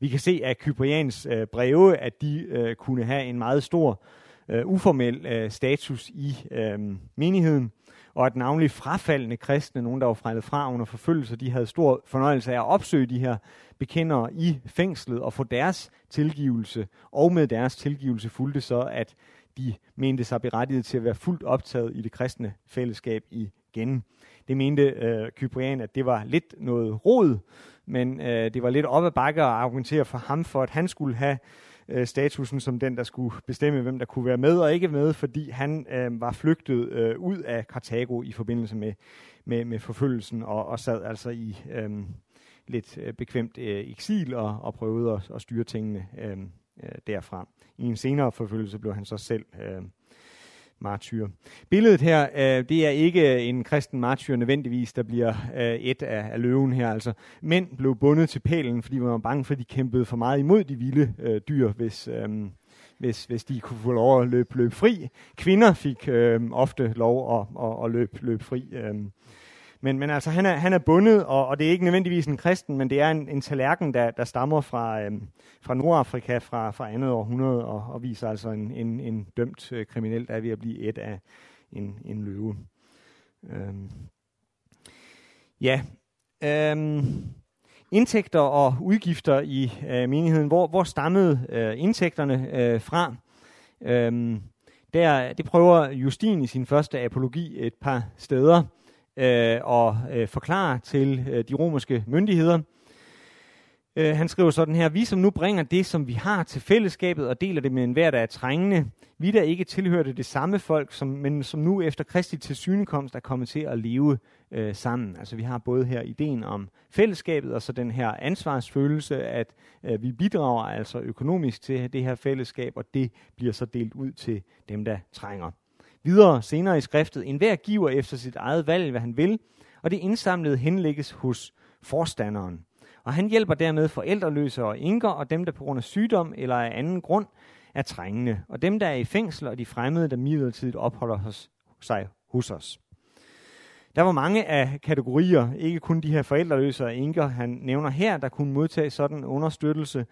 Vi kan se af Kyprians øh, breve, at de øh, kunne have en meget stor øh, uformel øh, status i øh, menigheden og at navnlig frafaldende kristne, nogen der var frejlet fra under forfølgelse, de havde stor fornøjelse af at opsøge de her bekendere i fængslet og få deres tilgivelse, og med deres tilgivelse fulgte så, at de mente sig berettiget til at være fuldt optaget i det kristne fællesskab igen. Det mente øh, Kyprian, at det var lidt noget rod, men øh, det var lidt op ad bakke at argumentere for ham for, at han skulle have øh, statusen som den, der skulle bestemme, hvem der kunne være med og ikke med, fordi han øh, var flygtet øh, ud af Karthago i forbindelse med, med, med forfølgelsen og, og sad altså i øh, lidt øh, bekvemt øh, eksil og, og prøvede at, at styre tingene øh, øh derfra. I en senere forfølgelse blev han så selv øh, martyr. Billedet her, øh, det er ikke en kristen martyr nødvendigvis, der bliver øh, et af, af løven her. Altså, mænd blev bundet til pælen, fordi man var bange for, at de kæmpede for meget imod de vilde øh, dyr, hvis, øh, hvis, hvis de kunne få lov at løbe, løbe fri. Kvinder fik øh, ofte lov at, at, at løbe, løbe fri. Øh. Men, men altså, han er, han er bundet, og, og det er ikke nødvendigvis en kristen, men det er en, en tallerken, der, der stammer fra, øhm, fra Nordafrika fra, fra andet århundrede, og, og viser altså en, en, en dømt øh, kriminel, der er ved at blive et af en, en løve. Øhm. Ja. Øhm. Indtægter og udgifter i øh, menigheden. Hvor, hvor stammede øh, indtægterne øh, fra? Øhm. Der, det prøver Justin i sin første apologi et par steder øh, og øh, forklare til øh, de romerske myndigheder. Øh, han skriver sådan her, vi som nu bringer det, som vi har til fællesskabet og deler det med enhver, der er trængende, vi der ikke tilhørte det samme folk, som, men som nu efter Kristi tilsynekomst er kommet til at leve øh, sammen. Altså vi har både her ideen om fællesskabet, og så den her ansvarsfølelse, at øh, vi bidrager altså økonomisk til det her fællesskab, og det bliver så delt ud til dem, der trænger. Videre senere i skriftet, en hver giver efter sit eget valg, hvad han vil, og det indsamlede henlægges hos forstanderen. Og han hjælper dermed forældreløse og enker, og dem, der på grund af sygdom eller af anden grund er trængende, og dem, der er i fængsel, og de fremmede, der midlertidigt opholder hos, sig hos os. Der var mange af kategorier, ikke kun de her forældreløse og enker, han nævner her, der kunne modtage sådan understøttelse,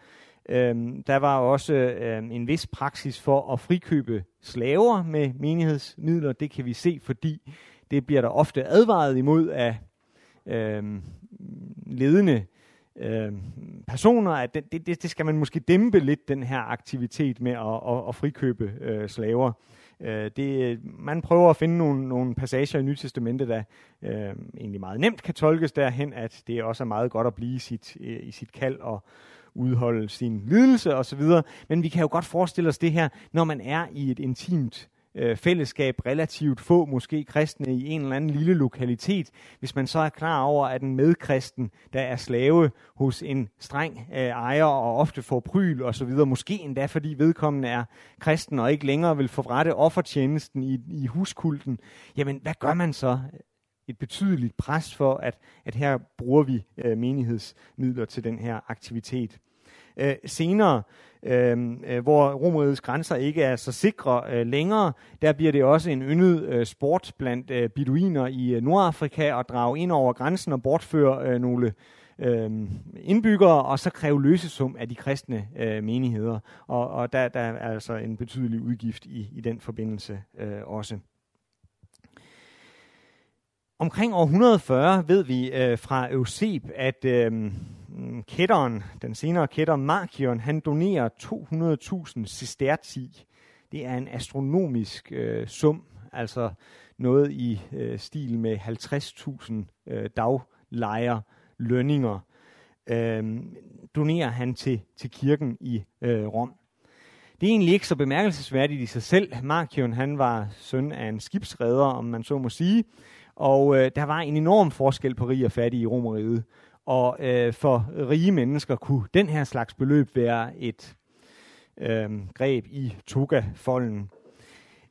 Øhm, der var også øhm, en vis praksis for at frikøbe slaver med menighedsmidler. Det kan vi se, fordi det bliver der ofte advaret imod af øhm, ledende øh, personer, at det, det, det skal man måske dæmpe lidt, den her aktivitet med at, at, at frikøbe øh, slaver. Øh, det, man prøver at finde nogle, nogle passager i Nyt Testamentet, der øh, egentlig meget nemt kan tolkes derhen, at det også er meget godt at blive i sit, øh, i sit kald og, udholde sin lidelse osv. Men vi kan jo godt forestille os det her, når man er i et intimt øh, fællesskab, relativt få måske kristne i en eller anden lille lokalitet, hvis man så er klar over, at en medkristen, der er slave hos en streng øh, ejer og ofte får pryl og så videre, måske endda fordi vedkommende er kristen og ikke længere vil forrette offertjenesten i, i huskulten, jamen hvad gør man så? Et betydeligt pres for, at, at her bruger vi øh, menighedsmidler til den her aktivitet. Øh, senere, øh, øh hvor romerigets grænser ikke er så sikre øh, længere, der bliver det også en yndet øh, sport blandt øh, beduiner i øh, Nordafrika at drage ind over grænsen og bortføre øh, nogle øh, indbyggere, og så kræve løsesum af de kristne øh, menigheder. Og, og der, der er altså en betydelig udgift i, i den forbindelse øh, også. Omkring år 140 ved vi øh, fra Euseb, at øh, mm, kætteren, den senere kætter Markion, han donerer 200.000 sesterti. Det er en astronomisk øh, sum, altså noget i øh, stil med 50.000 øh, daglejer lønninger, øh, donerer han til, til kirken i øh, Rom. Det er egentlig ikke så bemærkelsesværdigt i sig selv. Markion han var søn af en skibsredder, om man så må sige, og øh, der var en enorm forskel på rig og fattig i Romeriet. Og øh, for rige mennesker kunne den her slags beløb være et øh, greb i togafolden.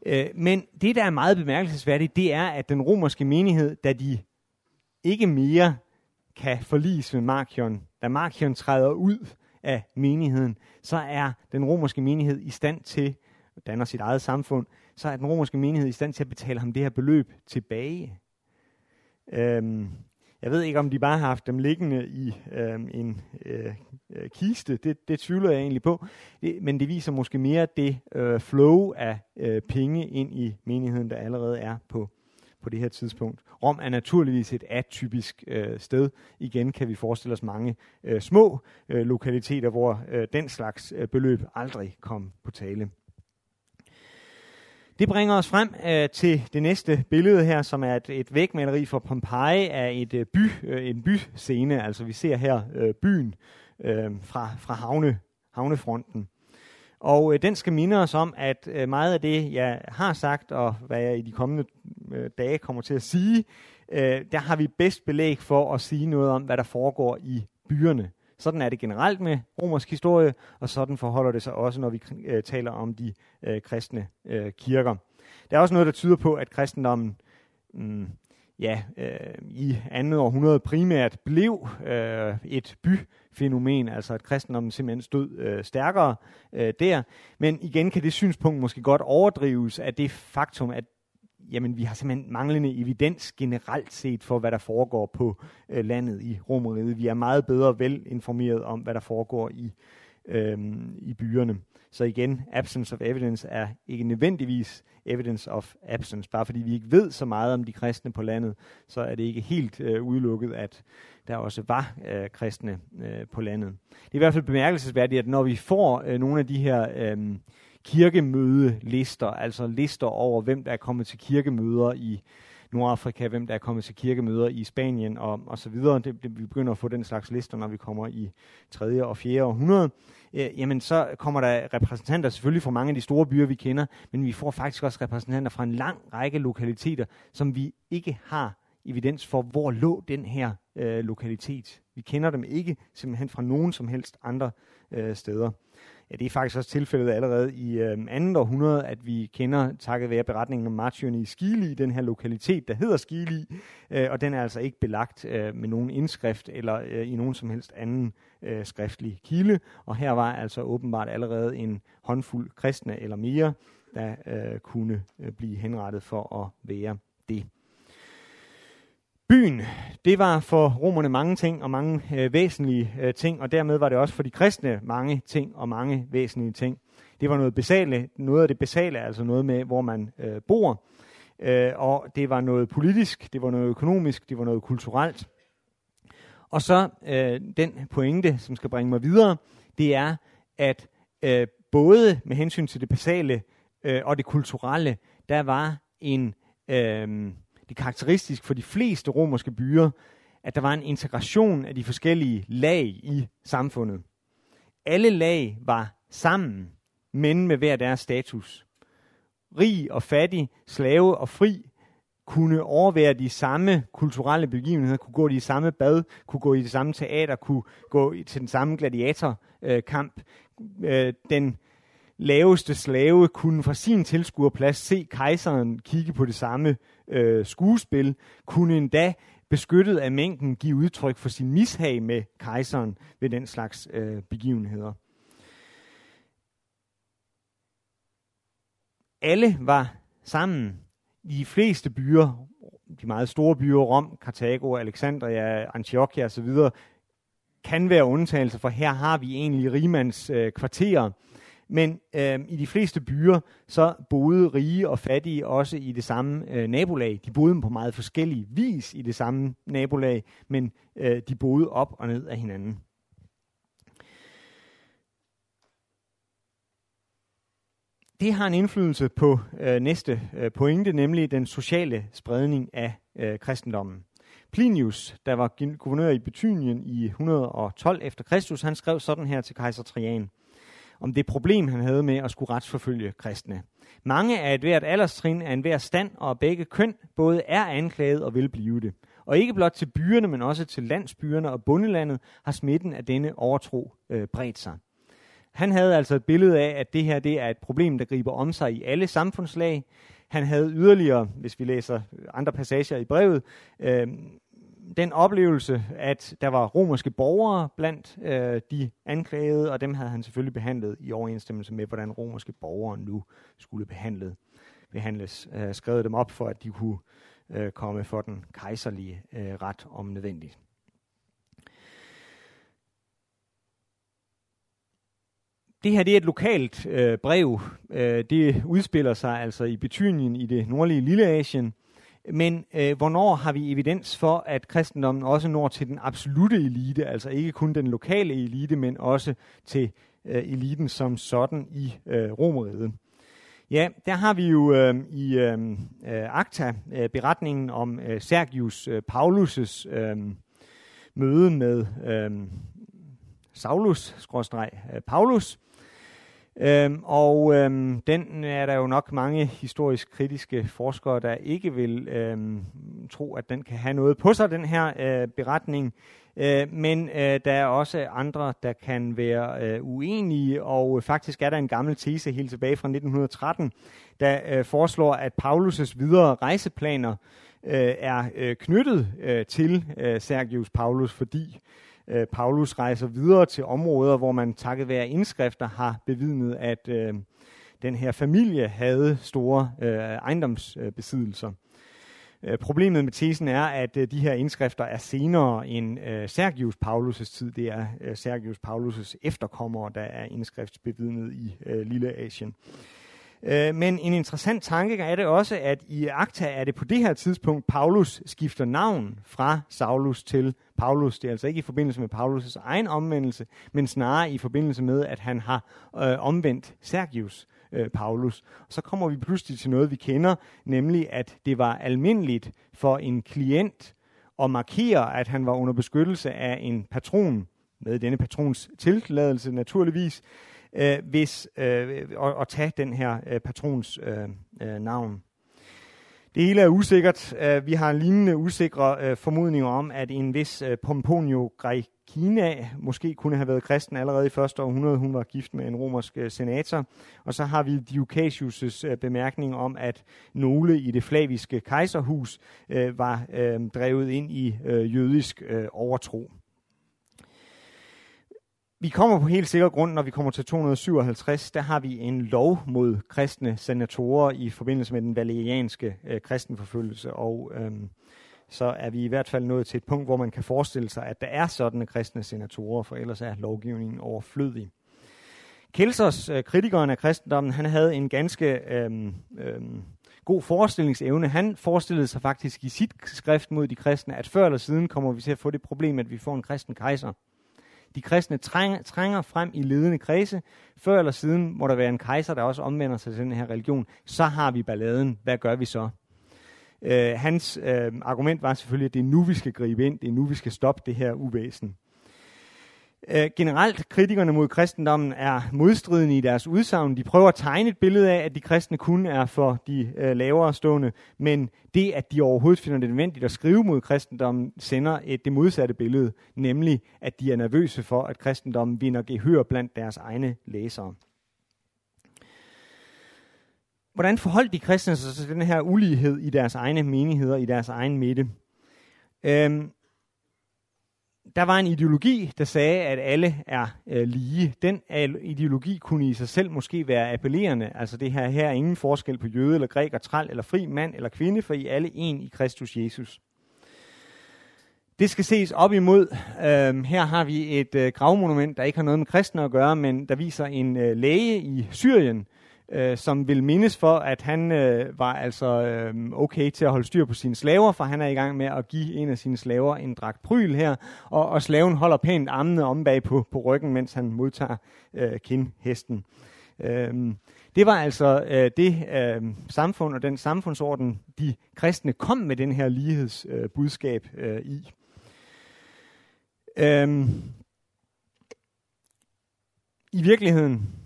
Øh, men det, der er meget bemærkelsesværdigt, det er, at den romerske menighed, da de ikke mere kan forlise med Markion, da Markion træder ud af menigheden, så er den romerske menighed i stand til, danner sit eget samfund, så er den romerske menighed i stand til at betale ham det her beløb tilbage. Øhm, jeg ved ikke, om de bare har haft dem liggende i øhm, en øh, øh, kiste. Det, det tvivler jeg egentlig på. Det, men det viser måske mere det øh, flow af øh, penge ind i menigheden, der allerede er på, på det her tidspunkt. Rom er naturligvis et atypisk øh, sted. Igen kan vi forestille os mange øh, små øh, lokaliteter, hvor øh, den slags øh, beløb aldrig kom på tale. Det bringer os frem øh, til det næste billede her, som er et, et vægmaleri fra Pompeji af et øh, by, øh, en byscene. Altså vi ser her øh, byen øh, fra, fra havne, havnefronten. Og øh, den skal minde os om, at øh, meget af det, jeg har sagt, og hvad jeg i de kommende øh, dage kommer til at sige, øh, der har vi bedst belæg for at sige noget om, hvad der foregår i byerne. Sådan er det generelt med romersk historie, og sådan forholder det sig også, når vi øh, taler om de øh, kristne øh, kirker. Der er også noget, der tyder på, at kristendommen mm, ja, øh, i andet århundrede primært blev øh, et byfænomen, altså at kristendommen simpelthen stod øh, stærkere øh, der. Men igen kan det synspunkt måske godt overdrives af det faktum, at jamen, vi har simpelthen manglende evidens generelt set for, hvad der foregår på øh, landet i Romeriet. Vi er meget bedre velinformeret om, hvad der foregår i, øh, i byerne. Så igen, absence of evidence er ikke nødvendigvis evidence of absence. Bare fordi vi ikke ved så meget om de kristne på landet, så er det ikke helt øh, udelukket, at der også var øh, kristne øh, på landet. Det er i hvert fald bemærkelsesværdigt, at når vi får øh, nogle af de her øh, kirkemødelister, altså lister over, hvem der er kommet til kirkemøder i Nordafrika, hvem der er kommet til kirkemøder i Spanien og, og så videre. Det, det, vi begynder at få den slags lister, når vi kommer i 3. og 4. århundrede. Øh, jamen så kommer der repræsentanter selvfølgelig fra mange af de store byer, vi kender, men vi får faktisk også repræsentanter fra en lang række lokaliteter, som vi ikke har evidens for, hvor lå den her øh, lokalitet. Vi kender dem ikke simpelthen fra nogen som helst andre øh, steder. Ja, det er faktisk også tilfældet allerede i øh, andet århundrede, at vi kender, takket være beretningen om martyren i Skili, den her lokalitet, der hedder Skili, øh, og den er altså ikke belagt øh, med nogen indskrift eller øh, i nogen som helst anden øh, skriftlig kilde. Og her var altså åbenbart allerede en håndfuld kristne eller mere, der øh, kunne øh, blive henrettet for at være det. Byen, det var for romerne mange ting og mange øh, væsentlige øh, ting, og dermed var det også for de kristne mange ting og mange væsentlige ting. Det var noget basale, noget af det basale, altså noget med, hvor man øh, bor, øh, og det var noget politisk, det var noget økonomisk, det var noget kulturelt. Og så øh, den pointe, som skal bringe mig videre, det er, at øh, både med hensyn til det basale øh, og det kulturelle, der var en... Øh, det er karakteristisk for de fleste romerske byer, at der var en integration af de forskellige lag i samfundet. Alle lag var sammen, men med hver deres status. Rig og fattig, slave og fri kunne overvære de samme kulturelle begivenheder, kunne gå i de samme bad, kunne gå i det samme teater, kunne gå til den samme gladiatorkamp. Øh, den laveste slave kunne fra sin tilskuerplads se kejseren kigge på det samme øh, skuespil, kunne endda beskyttet af mængden give udtryk for sin mishag med kejseren ved den slags øh, begivenheder. Alle var sammen. I de fleste byer, de meget store byer, Rom, Karthago, Alexandria, Antiochia osv., kan være undtagelser, for her har vi egentlig rimands øh, kvarterer. Men øh, i de fleste byer, så boede rige og fattige også i det samme øh, nabolag. De boede på meget forskellige vis i det samme nabolag, men øh, de boede op og ned af hinanden. Det har en indflydelse på øh, næste øh, pointe, nemlig den sociale spredning af øh, kristendommen. Plinius, der var guvernør i Betynien i 112 efter Kristus, han skrev sådan her til kejser Trajan om det problem, han havde med at skulle retsforfølge kristne. Mange af et hvert alderstrin af enhver stand og begge køn både er anklaget og vil blive det. Og ikke blot til byerne, men også til landsbyerne og bundelandet har smitten af denne overtro øh, bredt sig. Han havde altså et billede af, at det her det er et problem, der griber om sig i alle samfundslag. Han havde yderligere, hvis vi læser andre passager i brevet, øh, den oplevelse, at der var romerske borgere blandt øh, de anklagede, og dem havde han selvfølgelig behandlet i overensstemmelse med, hvordan romerske borgere nu skulle behandlet, behandles. Øh, skrevet dem op for, at de kunne øh, komme for den kejserlige øh, ret om nødvendigt. Det her det er et lokalt øh, brev. Øh, det udspiller sig altså i Betynien i det nordlige Lilleasien. Men øh, hvornår har vi evidens for, at kristendommen også når til den absolute elite, altså ikke kun den lokale elite, men også til øh, eliten som sådan i øh, Romeriet? Ja, der har vi jo øh, i øh, øh Akta øh, beretningen om øh, Sergius øh, Paulus' øh, møde med øh, Saulus, skråstreg, øh, Paulus, Øhm, og øhm, den er der jo nok mange historisk kritiske forskere, der ikke vil øhm, tro, at den kan have noget på sig, den her øh, beretning. Øh, men øh, der er også andre, der kan være øh, uenige, og faktisk er der en gammel tese helt tilbage fra 1913, der øh, foreslår, at Paulus' videre rejseplaner øh, er øh, knyttet øh, til øh, Sergius Paulus, fordi øh, Paulus rejser videre til områder, hvor man takket være indskrifter har bevidnet, at øh, den her familie havde store øh, ejendomsbesiddelser. Øh, problemet med tesen er, at øh, de her indskrifter er senere end øh, Sergius Paulus' tid. Det er øh, Sergius Paulus' efterkommere, der er indskriftsbevidnet i øh, Lille Asien. Øh, Øh, men en interessant tanke er det også, at i Akta er det på det her tidspunkt, Paulus skifter navn fra Saulus til Paulus. Det er altså ikke i forbindelse med Paulus' egen omvendelse, men snarere i forbindelse med, at han har øh, omvendt Sergius øh, Paulus. Og så kommer vi pludselig til noget, vi kender, nemlig at det var almindeligt for en klient at markere, at han var under beskyttelse af en patron, med denne patrons tilladelse naturligvis, øh, hvis, øh, at, og tage den her øh, patrons øh, øh, navn. Det hele er usikkert. Uh, vi har lignende usikre uh, formodninger om, at en vis uh, Pomponio Graecina måske kunne have været kristen allerede i første århundrede. Hun var gift med en romersk senator. Og så har vi Diocasius' bemærkning om, at nogle i det flaviske kejserhus var drevet ind i jødisk overtro. Vi kommer på helt sikker grund, når vi kommer til 257, der har vi en lov mod kristne senatorer i forbindelse med den valerianske øh, kristenforfølgelse, og øhm, så er vi i hvert fald nået til et punkt, hvor man kan forestille sig, at der er sådanne kristne senatorer, for ellers er lovgivningen overflødig. Kelsers, øh, kritikeren af kristendommen, han havde en ganske øhm, øhm, god forestillingsevne. Han forestillede sig faktisk i sit skrift mod de kristne, at før eller siden kommer vi til at få det problem, at vi får en kristen kejser. De kristne trænger, trænger frem i ledende kredse. Før eller siden må der være en kejser, der også omvender sig til den her religion. Så har vi balladen. Hvad gør vi så? Øh, hans øh, argument var selvfølgelig, at det er nu, vi skal gribe ind. Det er nu, vi skal stoppe det her uvæsen. Øh, generelt, kritikerne mod kristendommen er modstridende i deres udsagn. De prøver at tegne et billede af, at de kristne kun er for de øh, lavere stående, men det, at de overhovedet finder det nødvendigt at skrive mod kristendommen, sender et det modsatte billede, nemlig at de er nervøse for, at kristendommen vinder gehør blandt deres egne læsere. hvordan forholdt de kristne sig til den her ulighed i deres egne menigheder, i deres egen midte? Øhm, der var en ideologi, der sagde, at alle er øh, lige. Den ideologi kunne i sig selv måske være appellerende. Altså det her, her er ingen forskel på jøde eller græker, træl eller fri mand eller kvinde, for I er alle en i Kristus Jesus. Det skal ses op imod. Øhm, her har vi et øh, gravmonument, der ikke har noget med kristne at gøre, men der viser en øh, læge i Syrien, øh, øh, som vil mindes for, at han øh, var altså øh, okay til at holde styr på sine slaver, for han er i gang med at give en af sine slaver en dragt pryl her, og, og slaven holder pænt armene om bag på, på ryggen, mens han modtager øh, kindhesten. Øh, det var altså øh, det øh, samfund og den samfundsorden, de kristne kom med den her lighedsbudskab øh, øh, i. Øh, I virkeligheden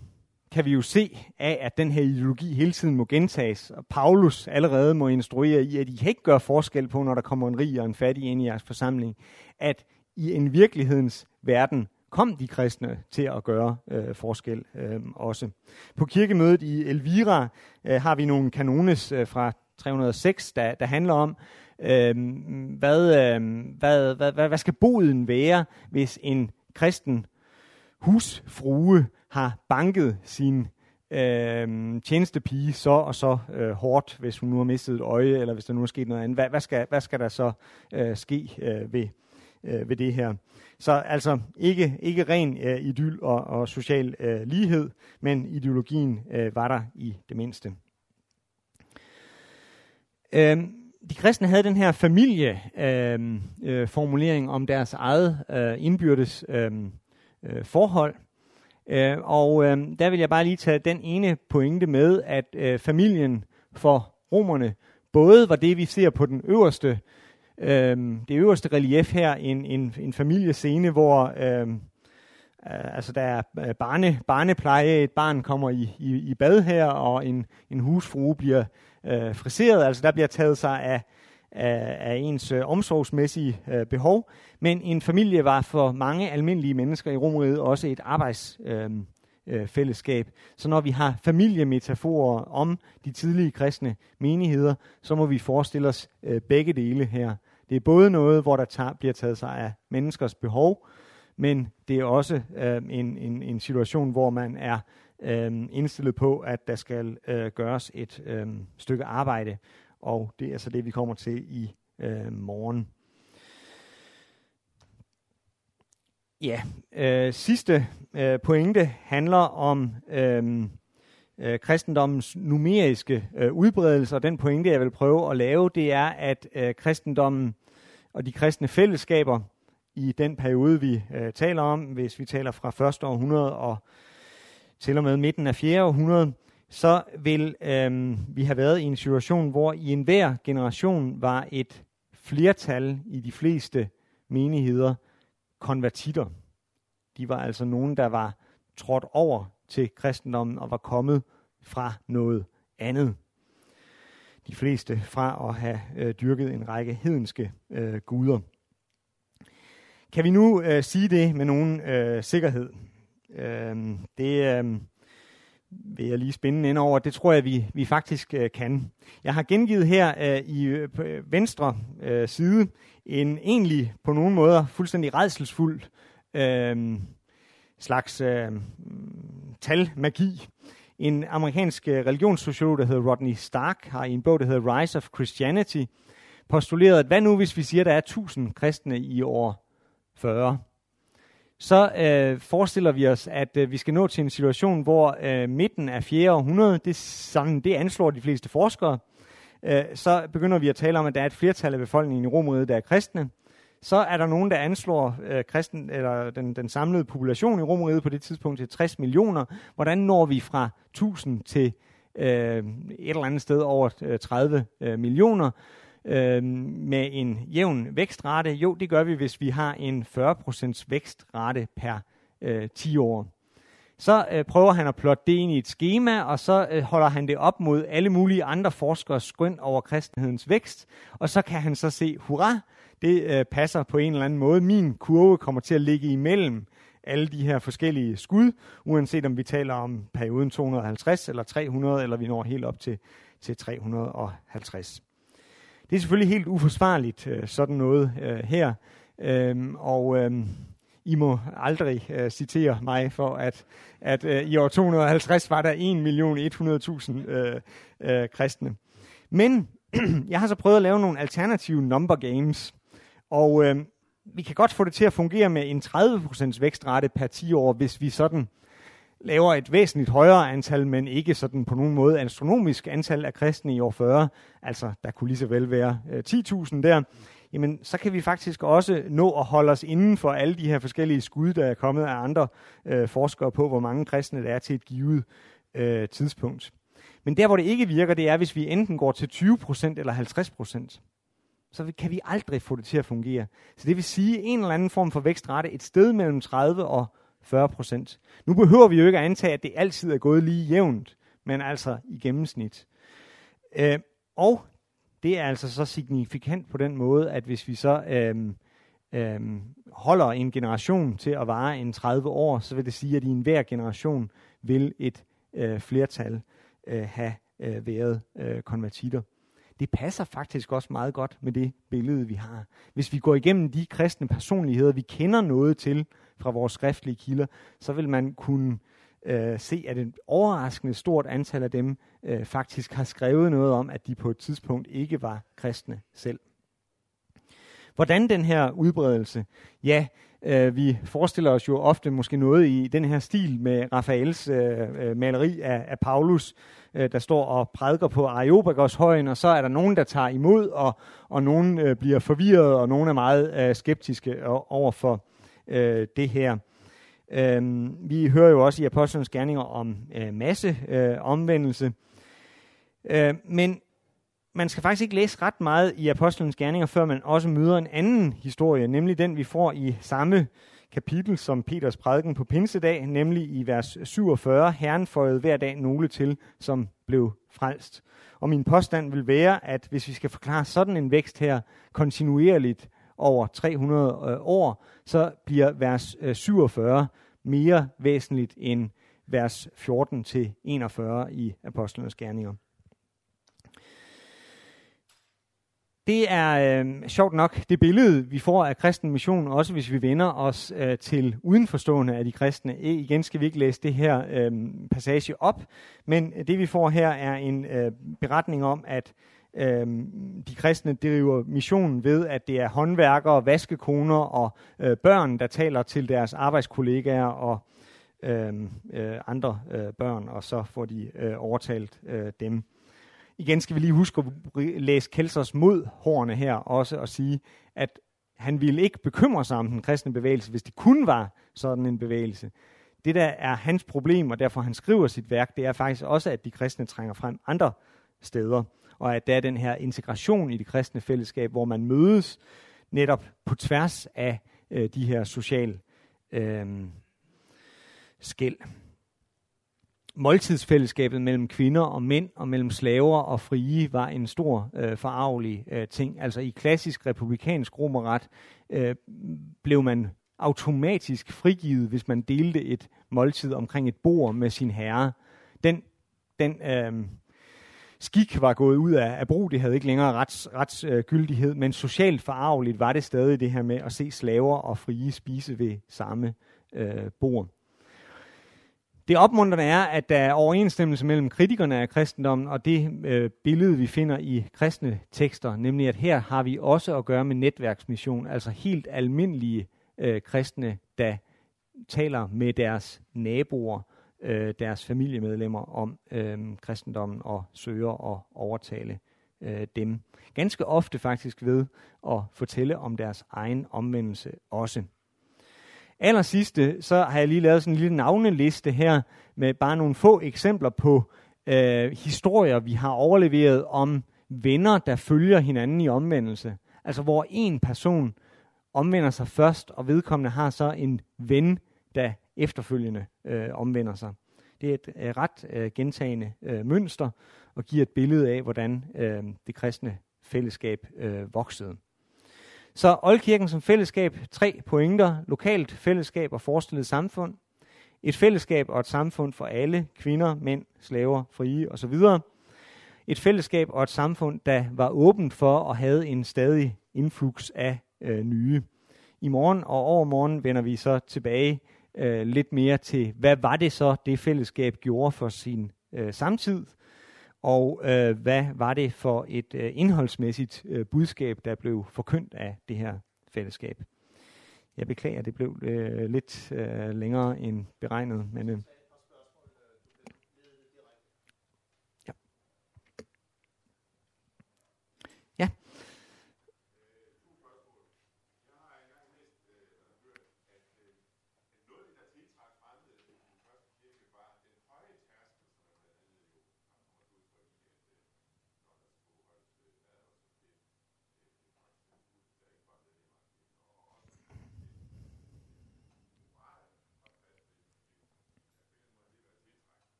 kan vi jo se af, at den her ideologi hele tiden må gentages. Og Paulus allerede må instruere i, at I kan ikke gøre forskel på, når der kommer en rig og en fattig ind i jeres forsamling. At i en virkelighedens verden kom de kristne til at gøre øh, forskel øh, også. På kirkemødet i Elvira øh, har vi nogle kanones øh, fra 306, der, der handler om, øh, hvad, øh, hvad, hvad, hvad, hvad skal boden være, hvis en kristen husfrue har banket sin øh, tjenestepige så og så øh, hårdt, hvis hun nu har mistet et øje, eller hvis der nu er sket noget andet. Hvad, hvad, skal, hvad skal der så øh, ske øh, ved, øh, ved det her? Så altså ikke, ikke ren øh, idyl og, og social øh, lighed, men ideologien øh, var der i det mindste. Øh, de kristne havde den her familieformulering øh, øh, formulering om deres eget øh, indbyrdes øh, øh, forhold. Øh, og øh, der vil jeg bare lige tage den ene pointe med, at øh, familien for romerne både var det, vi ser på den øverste, øh, det øverste relief her, en, en, en familiescene, hvor øh, øh altså der er øh, barne, barnepleje, et barn kommer i, i, i bad her, og en, en husfrue bliver øh, friseret, altså der bliver taget sig af, af, af ens øh, omsorgsmæssige øh, behov, men en familie var for mange almindelige mennesker i Romeriet også et arbejdsfællesskab. Øh, øh, så når vi har familiemetaforer om de tidlige kristne menigheder, så må vi forestille os øh, begge dele her. Det er både noget, hvor der tager, bliver taget sig af menneskers behov, men det er også øh, en, en, en situation, hvor man er øh, indstillet på, at der skal øh, gøres et øh, stykke arbejde og det er så det, vi kommer til i øh, morgen. Ja, øh, sidste øh, pointe handler om øh, øh, kristendommens numeriske øh, udbredelse, og den pointe, jeg vil prøve at lave, det er, at øh, kristendommen og de kristne fællesskaber i den periode, vi øh, taler om, hvis vi taler fra første århundrede og til og med midten af 4. århundrede, så vil øhm, vi have været i en situation, hvor i enhver generation var et flertal i de fleste menigheder konvertitter. De var altså nogen, der var trådt over til kristendommen og var kommet fra noget andet. De fleste fra at have øh, dyrket en række hedenske øh, guder. Kan vi nu øh, sige det med nogen øh, sikkerhed? Øh, det, øh, vil jeg lige spænde ind over. Det tror jeg, vi, vi faktisk øh, kan. Jeg har gengivet her øh, i øh, øh venstre øh, side en egentlig på nogle måder fuldstændig redselsfuld øh, slags øh, talmagi. En amerikansk øh, religionssociolog, der hedder Rodney Stark, har i en bog, der hedder Rise of Christianity, postuleret, at hvad nu, hvis vi siger, at der er 1000 kristne i år 40? Så øh, forestiller vi os, at øh, vi skal nå til en situation, hvor øh, midten af 4. århundrede, det, sådan, det anslår de fleste forskere, øh, så begynder vi at tale om, at der er et flertal af befolkningen i Romeriet, der er kristne. Så er der nogen, der anslår øh, kristen, eller den, den samlede population i Romeriet på det tidspunkt til 60 millioner. Hvordan når vi fra 1000 til øh, et eller andet sted over 30 øh, øh, millioner? Øh, med en jævn vækstrate? Jo, det gør vi, hvis vi har en 40% vækstrate per øh, 10 år. Så øh, prøver han at plotte det ind i et schema, og så øh, holder han det op mod alle mulige andre forskers skøn over kristenhedens vækst, og så kan han så se, hurra, det øh, passer på en eller anden måde. Min kurve kommer til at ligge imellem alle de her forskellige skud, uanset om vi taler om perioden 250 eller 300, eller vi når helt op til, til 350. Det er selvfølgelig helt uforsvarligt, øh, sådan noget øh, her, øhm, og øhm, I må aldrig øh, citere mig for, at, at øh, i år 250 var der 1.100.000 øh, øh, kristne. Men jeg har så prøvet at lave nogle alternative number games, og øh, vi kan godt få det til at fungere med en 30% vækstrate per 10 år, hvis vi sådan laver et væsentligt højere antal, men ikke sådan på nogen måde astronomisk antal af kristne i år 40, altså der kunne lige så vel være øh, 10.000 der, jamen så kan vi faktisk også nå at holde os inden for alle de her forskellige skud, der er kommet af andre øh, forskere på, hvor mange kristne der er til et givet øh, tidspunkt. Men der, hvor det ikke virker, det er, hvis vi enten går til 20% eller 50%. Så kan vi aldrig få det til at fungere. Så det vil sige en eller anden form for vækstrate et sted mellem 30 og 40 procent. Nu behøver vi jo ikke at antage, at det altid er gået lige jævnt, men altså i gennemsnit. Øh, og det er altså så signifikant på den måde, at hvis vi så øh, øh, holder en generation til at vare en 30 år, så vil det sige, at i enhver generation vil et øh, flertal øh, have øh, været øh, konvertitter. Det passer faktisk også meget godt med det billede, vi har. Hvis vi går igennem de kristne personligheder, vi kender noget til fra vores skriftlige kilder, så vil man kunne øh, se, at et overraskende stort antal af dem øh, faktisk har skrevet noget om, at de på et tidspunkt ikke var kristne selv. Hvordan den her udbredelse? Ja, øh, vi forestiller os jo ofte måske noget i den her stil med Raphaels øh, øh, maleri af, af Paulus, øh, der står og prædiker på Areopagos højen, og så er der nogen, der tager imod, og, og nogen øh, bliver forvirret, og nogen er meget øh, skeptiske øh, over for øh, det her. Øh, vi hører jo også i Apostlenes Gerninger om øh, masse øh, omvendelse. Øh, men man skal faktisk ikke læse ret meget i Apostlenes Gerninger, før man også møder en anden historie, nemlig den, vi får i samme kapitel som Peters prædiken på Pinsedag, nemlig i vers 47, Herren føjede hver dag nogle til, som blev frelst. Og min påstand vil være, at hvis vi skal forklare sådan en vækst her kontinuerligt over 300 øh, år, så bliver vers øh, 47 mere væsentligt end vers 14 til 41 i Apostlenes Gerninger. Det er øh, sjovt nok det billede, vi får af kristen mission, også hvis vi vender os øh, til udenforstående af de kristne. E, igen skal vi ikke læse det her øh, passage op, men det vi får her er en øh, beretning om, at øh, de kristne driver missionen ved, at det er håndværkere, vaskekoner og øh, børn, der taler til deres arbejdskollegaer og øh, øh, andre øh, børn, og så får de øh, overtalt øh, dem. Igen skal vi lige huske at læse Kelsers mod hårene her også og sige, at han ville ikke bekymre sig om den kristne bevægelse, hvis det kun var sådan en bevægelse. Det der er hans problem, og derfor han skriver sit værk, det er faktisk også, at de kristne trænger frem andre steder, og at der er den her integration i det kristne fællesskab, hvor man mødes netop på tværs af øh, de her sociale øh, skæld måltidsfællesskabet mellem kvinder og mænd og mellem slaver og frie var en stor øh, forarvelig øh, ting. Altså i klassisk republikansk romerret øh, blev man automatisk frigivet, hvis man delte et måltid omkring et bord med sin herre. Den, den øh, skik var gået ud af, af brug, det havde ikke længere rets, retsgyldighed, men socialt forarveligt var det stadig det her med at se slaver og frie spise ved samme øh, bord. Det opmuntrende er, at der er overensstemmelse mellem kritikerne af kristendommen og det øh, billede, vi finder i kristne tekster, nemlig at her har vi også at gøre med netværksmission, altså helt almindelige øh, kristne, der taler med deres naboer, øh, deres familiemedlemmer om øh, kristendommen og søger at overtale øh, dem. Ganske ofte faktisk ved at fortælle om deres egen omvendelse også. Allersidste, så har jeg lige lavet sådan en lille navneliste her med bare nogle få eksempler på øh, historier, vi har overleveret om venner, der følger hinanden i omvendelse. Altså hvor en person omvender sig først, og vedkommende har så en ven, der efterfølgende øh, omvender sig. Det er et øh, ret øh, gentagende øh, mønster, og giver et billede af, hvordan øh, det kristne fællesskab øh, voksede. Så Oldkirken som fællesskab, tre pointer, lokalt fællesskab og forestillet samfund, et fællesskab og et samfund for alle, kvinder, mænd, slaver, frie osv. Et fællesskab og et samfund, der var åbent for og havde en stadig influx af øh, nye. I morgen og overmorgen vender vi så tilbage øh, lidt mere til, hvad var det så, det fællesskab gjorde for sin øh, samtid, og øh, hvad var det for et øh, indholdsmæssigt øh, budskab, der blev forkyndt af det her fællesskab. Jeg beklager, det blev øh, lidt øh, længere end beregnet, men øh,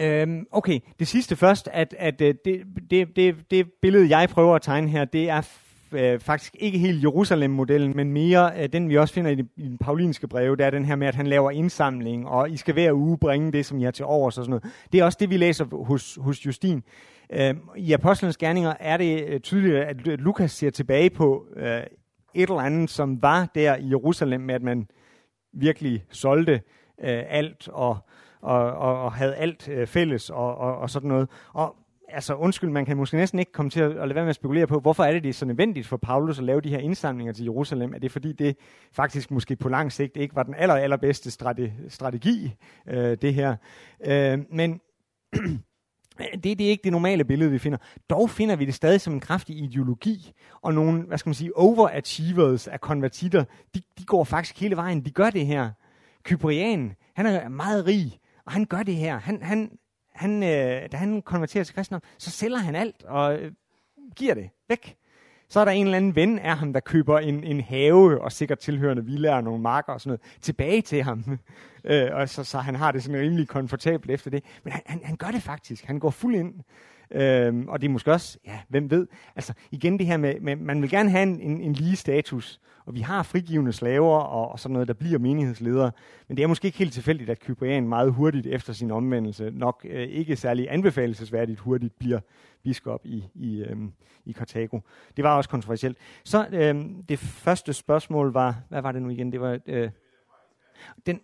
Øhm, okay, det sidste først, at, at øh, det, det, det, det billede, jeg prøver at tegne her, det er øh, faktisk ikke helt Jerusalem-modellen, men mere øh, den, vi også finder i, i den paulinske breve, det er den her med, at han laver indsamling, og I skal hver uge bringe det, som I har til overs og sådan noget. Det er også det, vi læser hos, hos Justin. Øh, I Apostlenes Gerninger er det øh, tydeligt, at Lukas ser tilbage på øh, et eller andet, som var der i Jerusalem, med at man virkelig solgte øh, alt og og, og, og havde alt øh, fælles og, og, og sådan noget. Og altså undskyld, man kan måske næsten ikke komme til at, at lade være med at spekulere på, hvorfor er det, det er så nødvendigt for Paulus at lave de her indsamlinger til Jerusalem? Er det fordi, det faktisk måske på lang sigt ikke var den aller, allerbedste strategi, strategi øh, det her? Øh, men det, det er ikke det normale billede, vi finder. Dog finder vi det stadig som en kraftig ideologi, og nogle, hvad skal man sige, overachievers af konvertitter, de, de går faktisk hele vejen, de gør det her. Kyprian, han er meget rig, og han gør det her. Han, han, han, øh, da han konverterer til kristendom, så sælger han alt og øh, giver det væk. Så er der en eller anden ven af ham, der køber en, en have og sikkert tilhørende villaer og nogle marker og sådan noget tilbage til ham. øh, og så, så han har det sådan rimelig komfortabelt efter det. Men han, han, han gør det faktisk. Han går fuld ind. Øhm, og det er måske også, ja, hvem ved. Altså igen det her med, med man vil gerne have en, en, en lige status. Og vi har frigivende slaver og, og sådan noget, der bliver menighedsledere. Men det er måske ikke helt tilfældigt, at Kyprian meget hurtigt efter sin omvendelse, nok øh, ikke særlig anbefalesværdigt hurtigt, bliver biskop i, i, øh, i Karthago. Det var også kontroversielt. Så øh, det første spørgsmål var, hvad var det nu igen? Det var... Øh, den,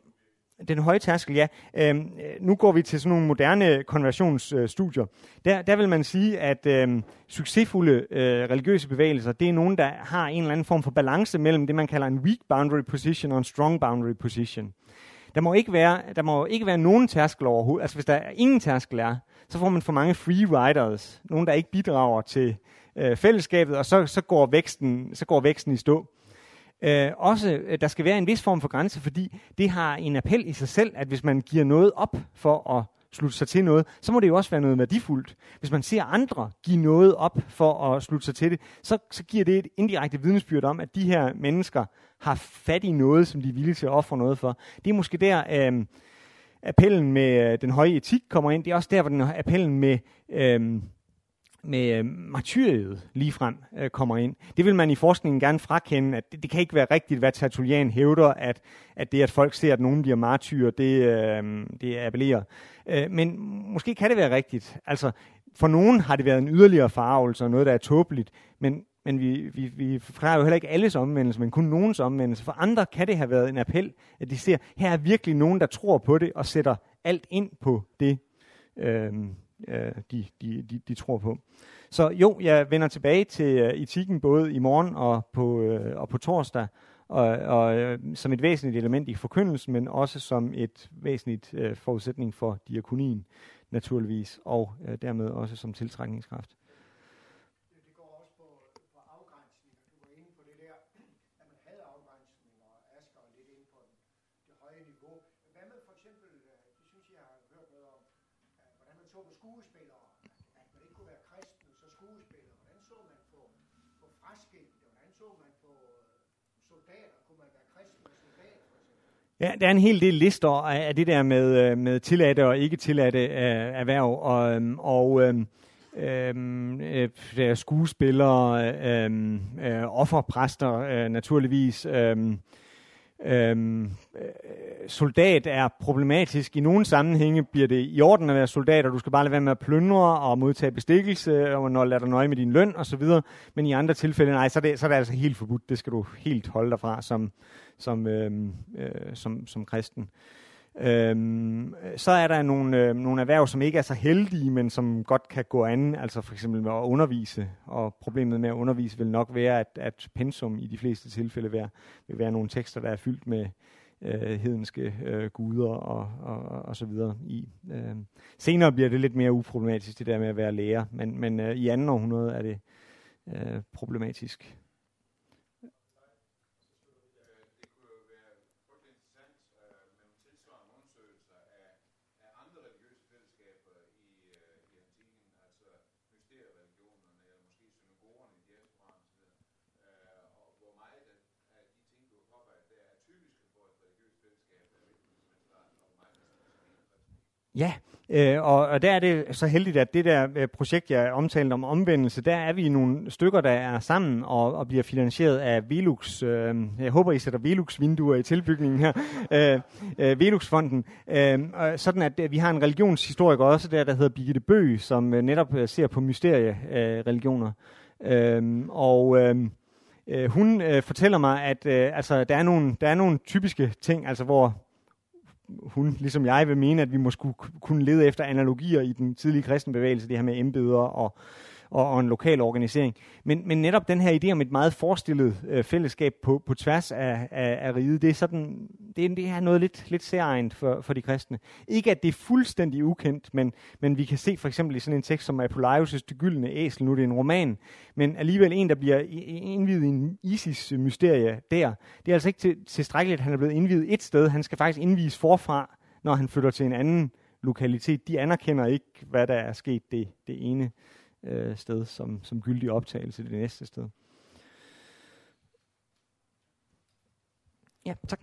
den høje tærskel, ja. Øhm, øh, nu går vi til sådan nogle moderne konversionsstudier. Øh, der, der vil man sige, at øhm, succesfulde øh, religiøse bevægelser, det er nogen, der har en eller anden form for balance mellem det, man kalder en weak boundary position og en strong boundary position. Der må ikke være, der må ikke være nogen tærskel overhovedet. Altså hvis der er ingen tærskel er, så får man for mange free riders. Nogen, der ikke bidrager til øh, fællesskabet, og så, så, går væksten, så går væksten i stå. Øh, også, øh, der skal være en vis form for grænse, fordi det har en appel i sig selv, at hvis man giver noget op for at slutte sig til noget, så må det jo også være noget værdifuldt. Hvis man ser andre give noget op for at slutte sig til det, så, så giver det et indirekte vidnesbyrd om, at de her mennesker har fat i noget, som de er villige til at ofre noget for. Det er måske der, øh, appellen med øh, den høje etik kommer ind. Det er også der, hvor den appellen med... Øh, med øh, martyriet frem øh, kommer ind. Det vil man i forskningen gerne frakende, at det, det kan ikke være rigtigt, hvad Tertullian hævder, at, at det, at folk ser, at nogen bliver martyrer, det, øh, det appellerer. Øh, men måske kan det være rigtigt. Altså, for nogen har det været en yderligere farvelse og noget, der er tåbeligt, men, men vi, vi, vi forklarer jo heller ikke alles omvendelse, men kun nogens omvendelse. For andre kan det have været en appel, at de ser, her er virkelig nogen, der tror på det og sætter alt ind på det. Øh, øh, de, de, de, de tror på. Så jo, jeg vender tilbage til øh, etikken både i morgen og på, øh, og på torsdag, og, og øh, som et væsentligt element i forkyndelsen, men også som et væsentligt øh, forudsætning for diakonien naturligvis, og øh, dermed også som tiltrækningskraft. Ja, der er en hel del lister af det der med, øh, med tilladte og ikke tilladte øh, erhverv, og, øhm, og øhm, øh, øh, skuespillere, øh, øh, offerpræster øh, naturligvis, øh, Øhm, øh, soldat er problematisk. I nogle sammenhænge bliver det i orden at være soldat, og du skal bare lade være med at plyndre og modtage bestikkelse, og når lader dig nøje med din løn osv. Men i andre tilfælde, nej, så er, det, så er det altså helt forbudt. Det skal du helt holde dig fra som, som, øhm, øh, som, som kristen. Øhm, så er der nogle, øh, nogle erhverv, som ikke er så heldige, men som godt kan gå an, altså for eksempel med at undervise, og problemet med at undervise vil nok være, at, at pensum i de fleste tilfælde vil være, vil være nogle tekster, der er fyldt med øh, hedenske øh, guder og, og, og så videre i. Øh. Senere bliver det lidt mere uproblematisk, det der med at være lærer, men, men øh, i anden århundrede er det øh, problematisk. Ja, øh, og, og der er det så heldigt, at det der øh, projekt, jeg omtalte om omvendelse, der er vi nogle stykker, der er sammen og, og bliver finansieret af Velux. Øh, jeg håber, I sætter Velux-vinduer i tilbygningen her. Øh, øh, Velux-fonden. Øh, sådan at øh, vi har en religionshistoriker også der, der hedder Birgitte Bøg, som øh, netop øh, ser på mysteriereligioner. Øh, øh, og... Øh, øh, hun øh, fortæller mig, at øh, altså, der, er nogle, der er nogle typiske ting, altså hvor hun, ligesom jeg, vil mene, at vi måske kunne lede efter analogier i den tidlige kristenbevægelse, det her med embeder og og, og en lokal organisering. Men, men netop den her idé om et meget forestillet øh, fællesskab på, på tværs af, af, af riget, det er, sådan, det, er, det er noget lidt, lidt særegent for, for de kristne. Ikke at det er fuldstændig ukendt, men, men vi kan se for eksempel i sådan en tekst som Apollaius' Det gyldne æsel, nu er det en roman, men alligevel en, der bliver indvidet i en ISIS-mysterie der. Det er altså ikke til, tilstrækkeligt, at han er blevet indvidet et sted. Han skal faktisk indvises forfra, når han flytter til en anden lokalitet. De anerkender ikke, hvad der er sket det, det ene øh, sted som, som gyldig optagelse det næste sted. Ja, tak.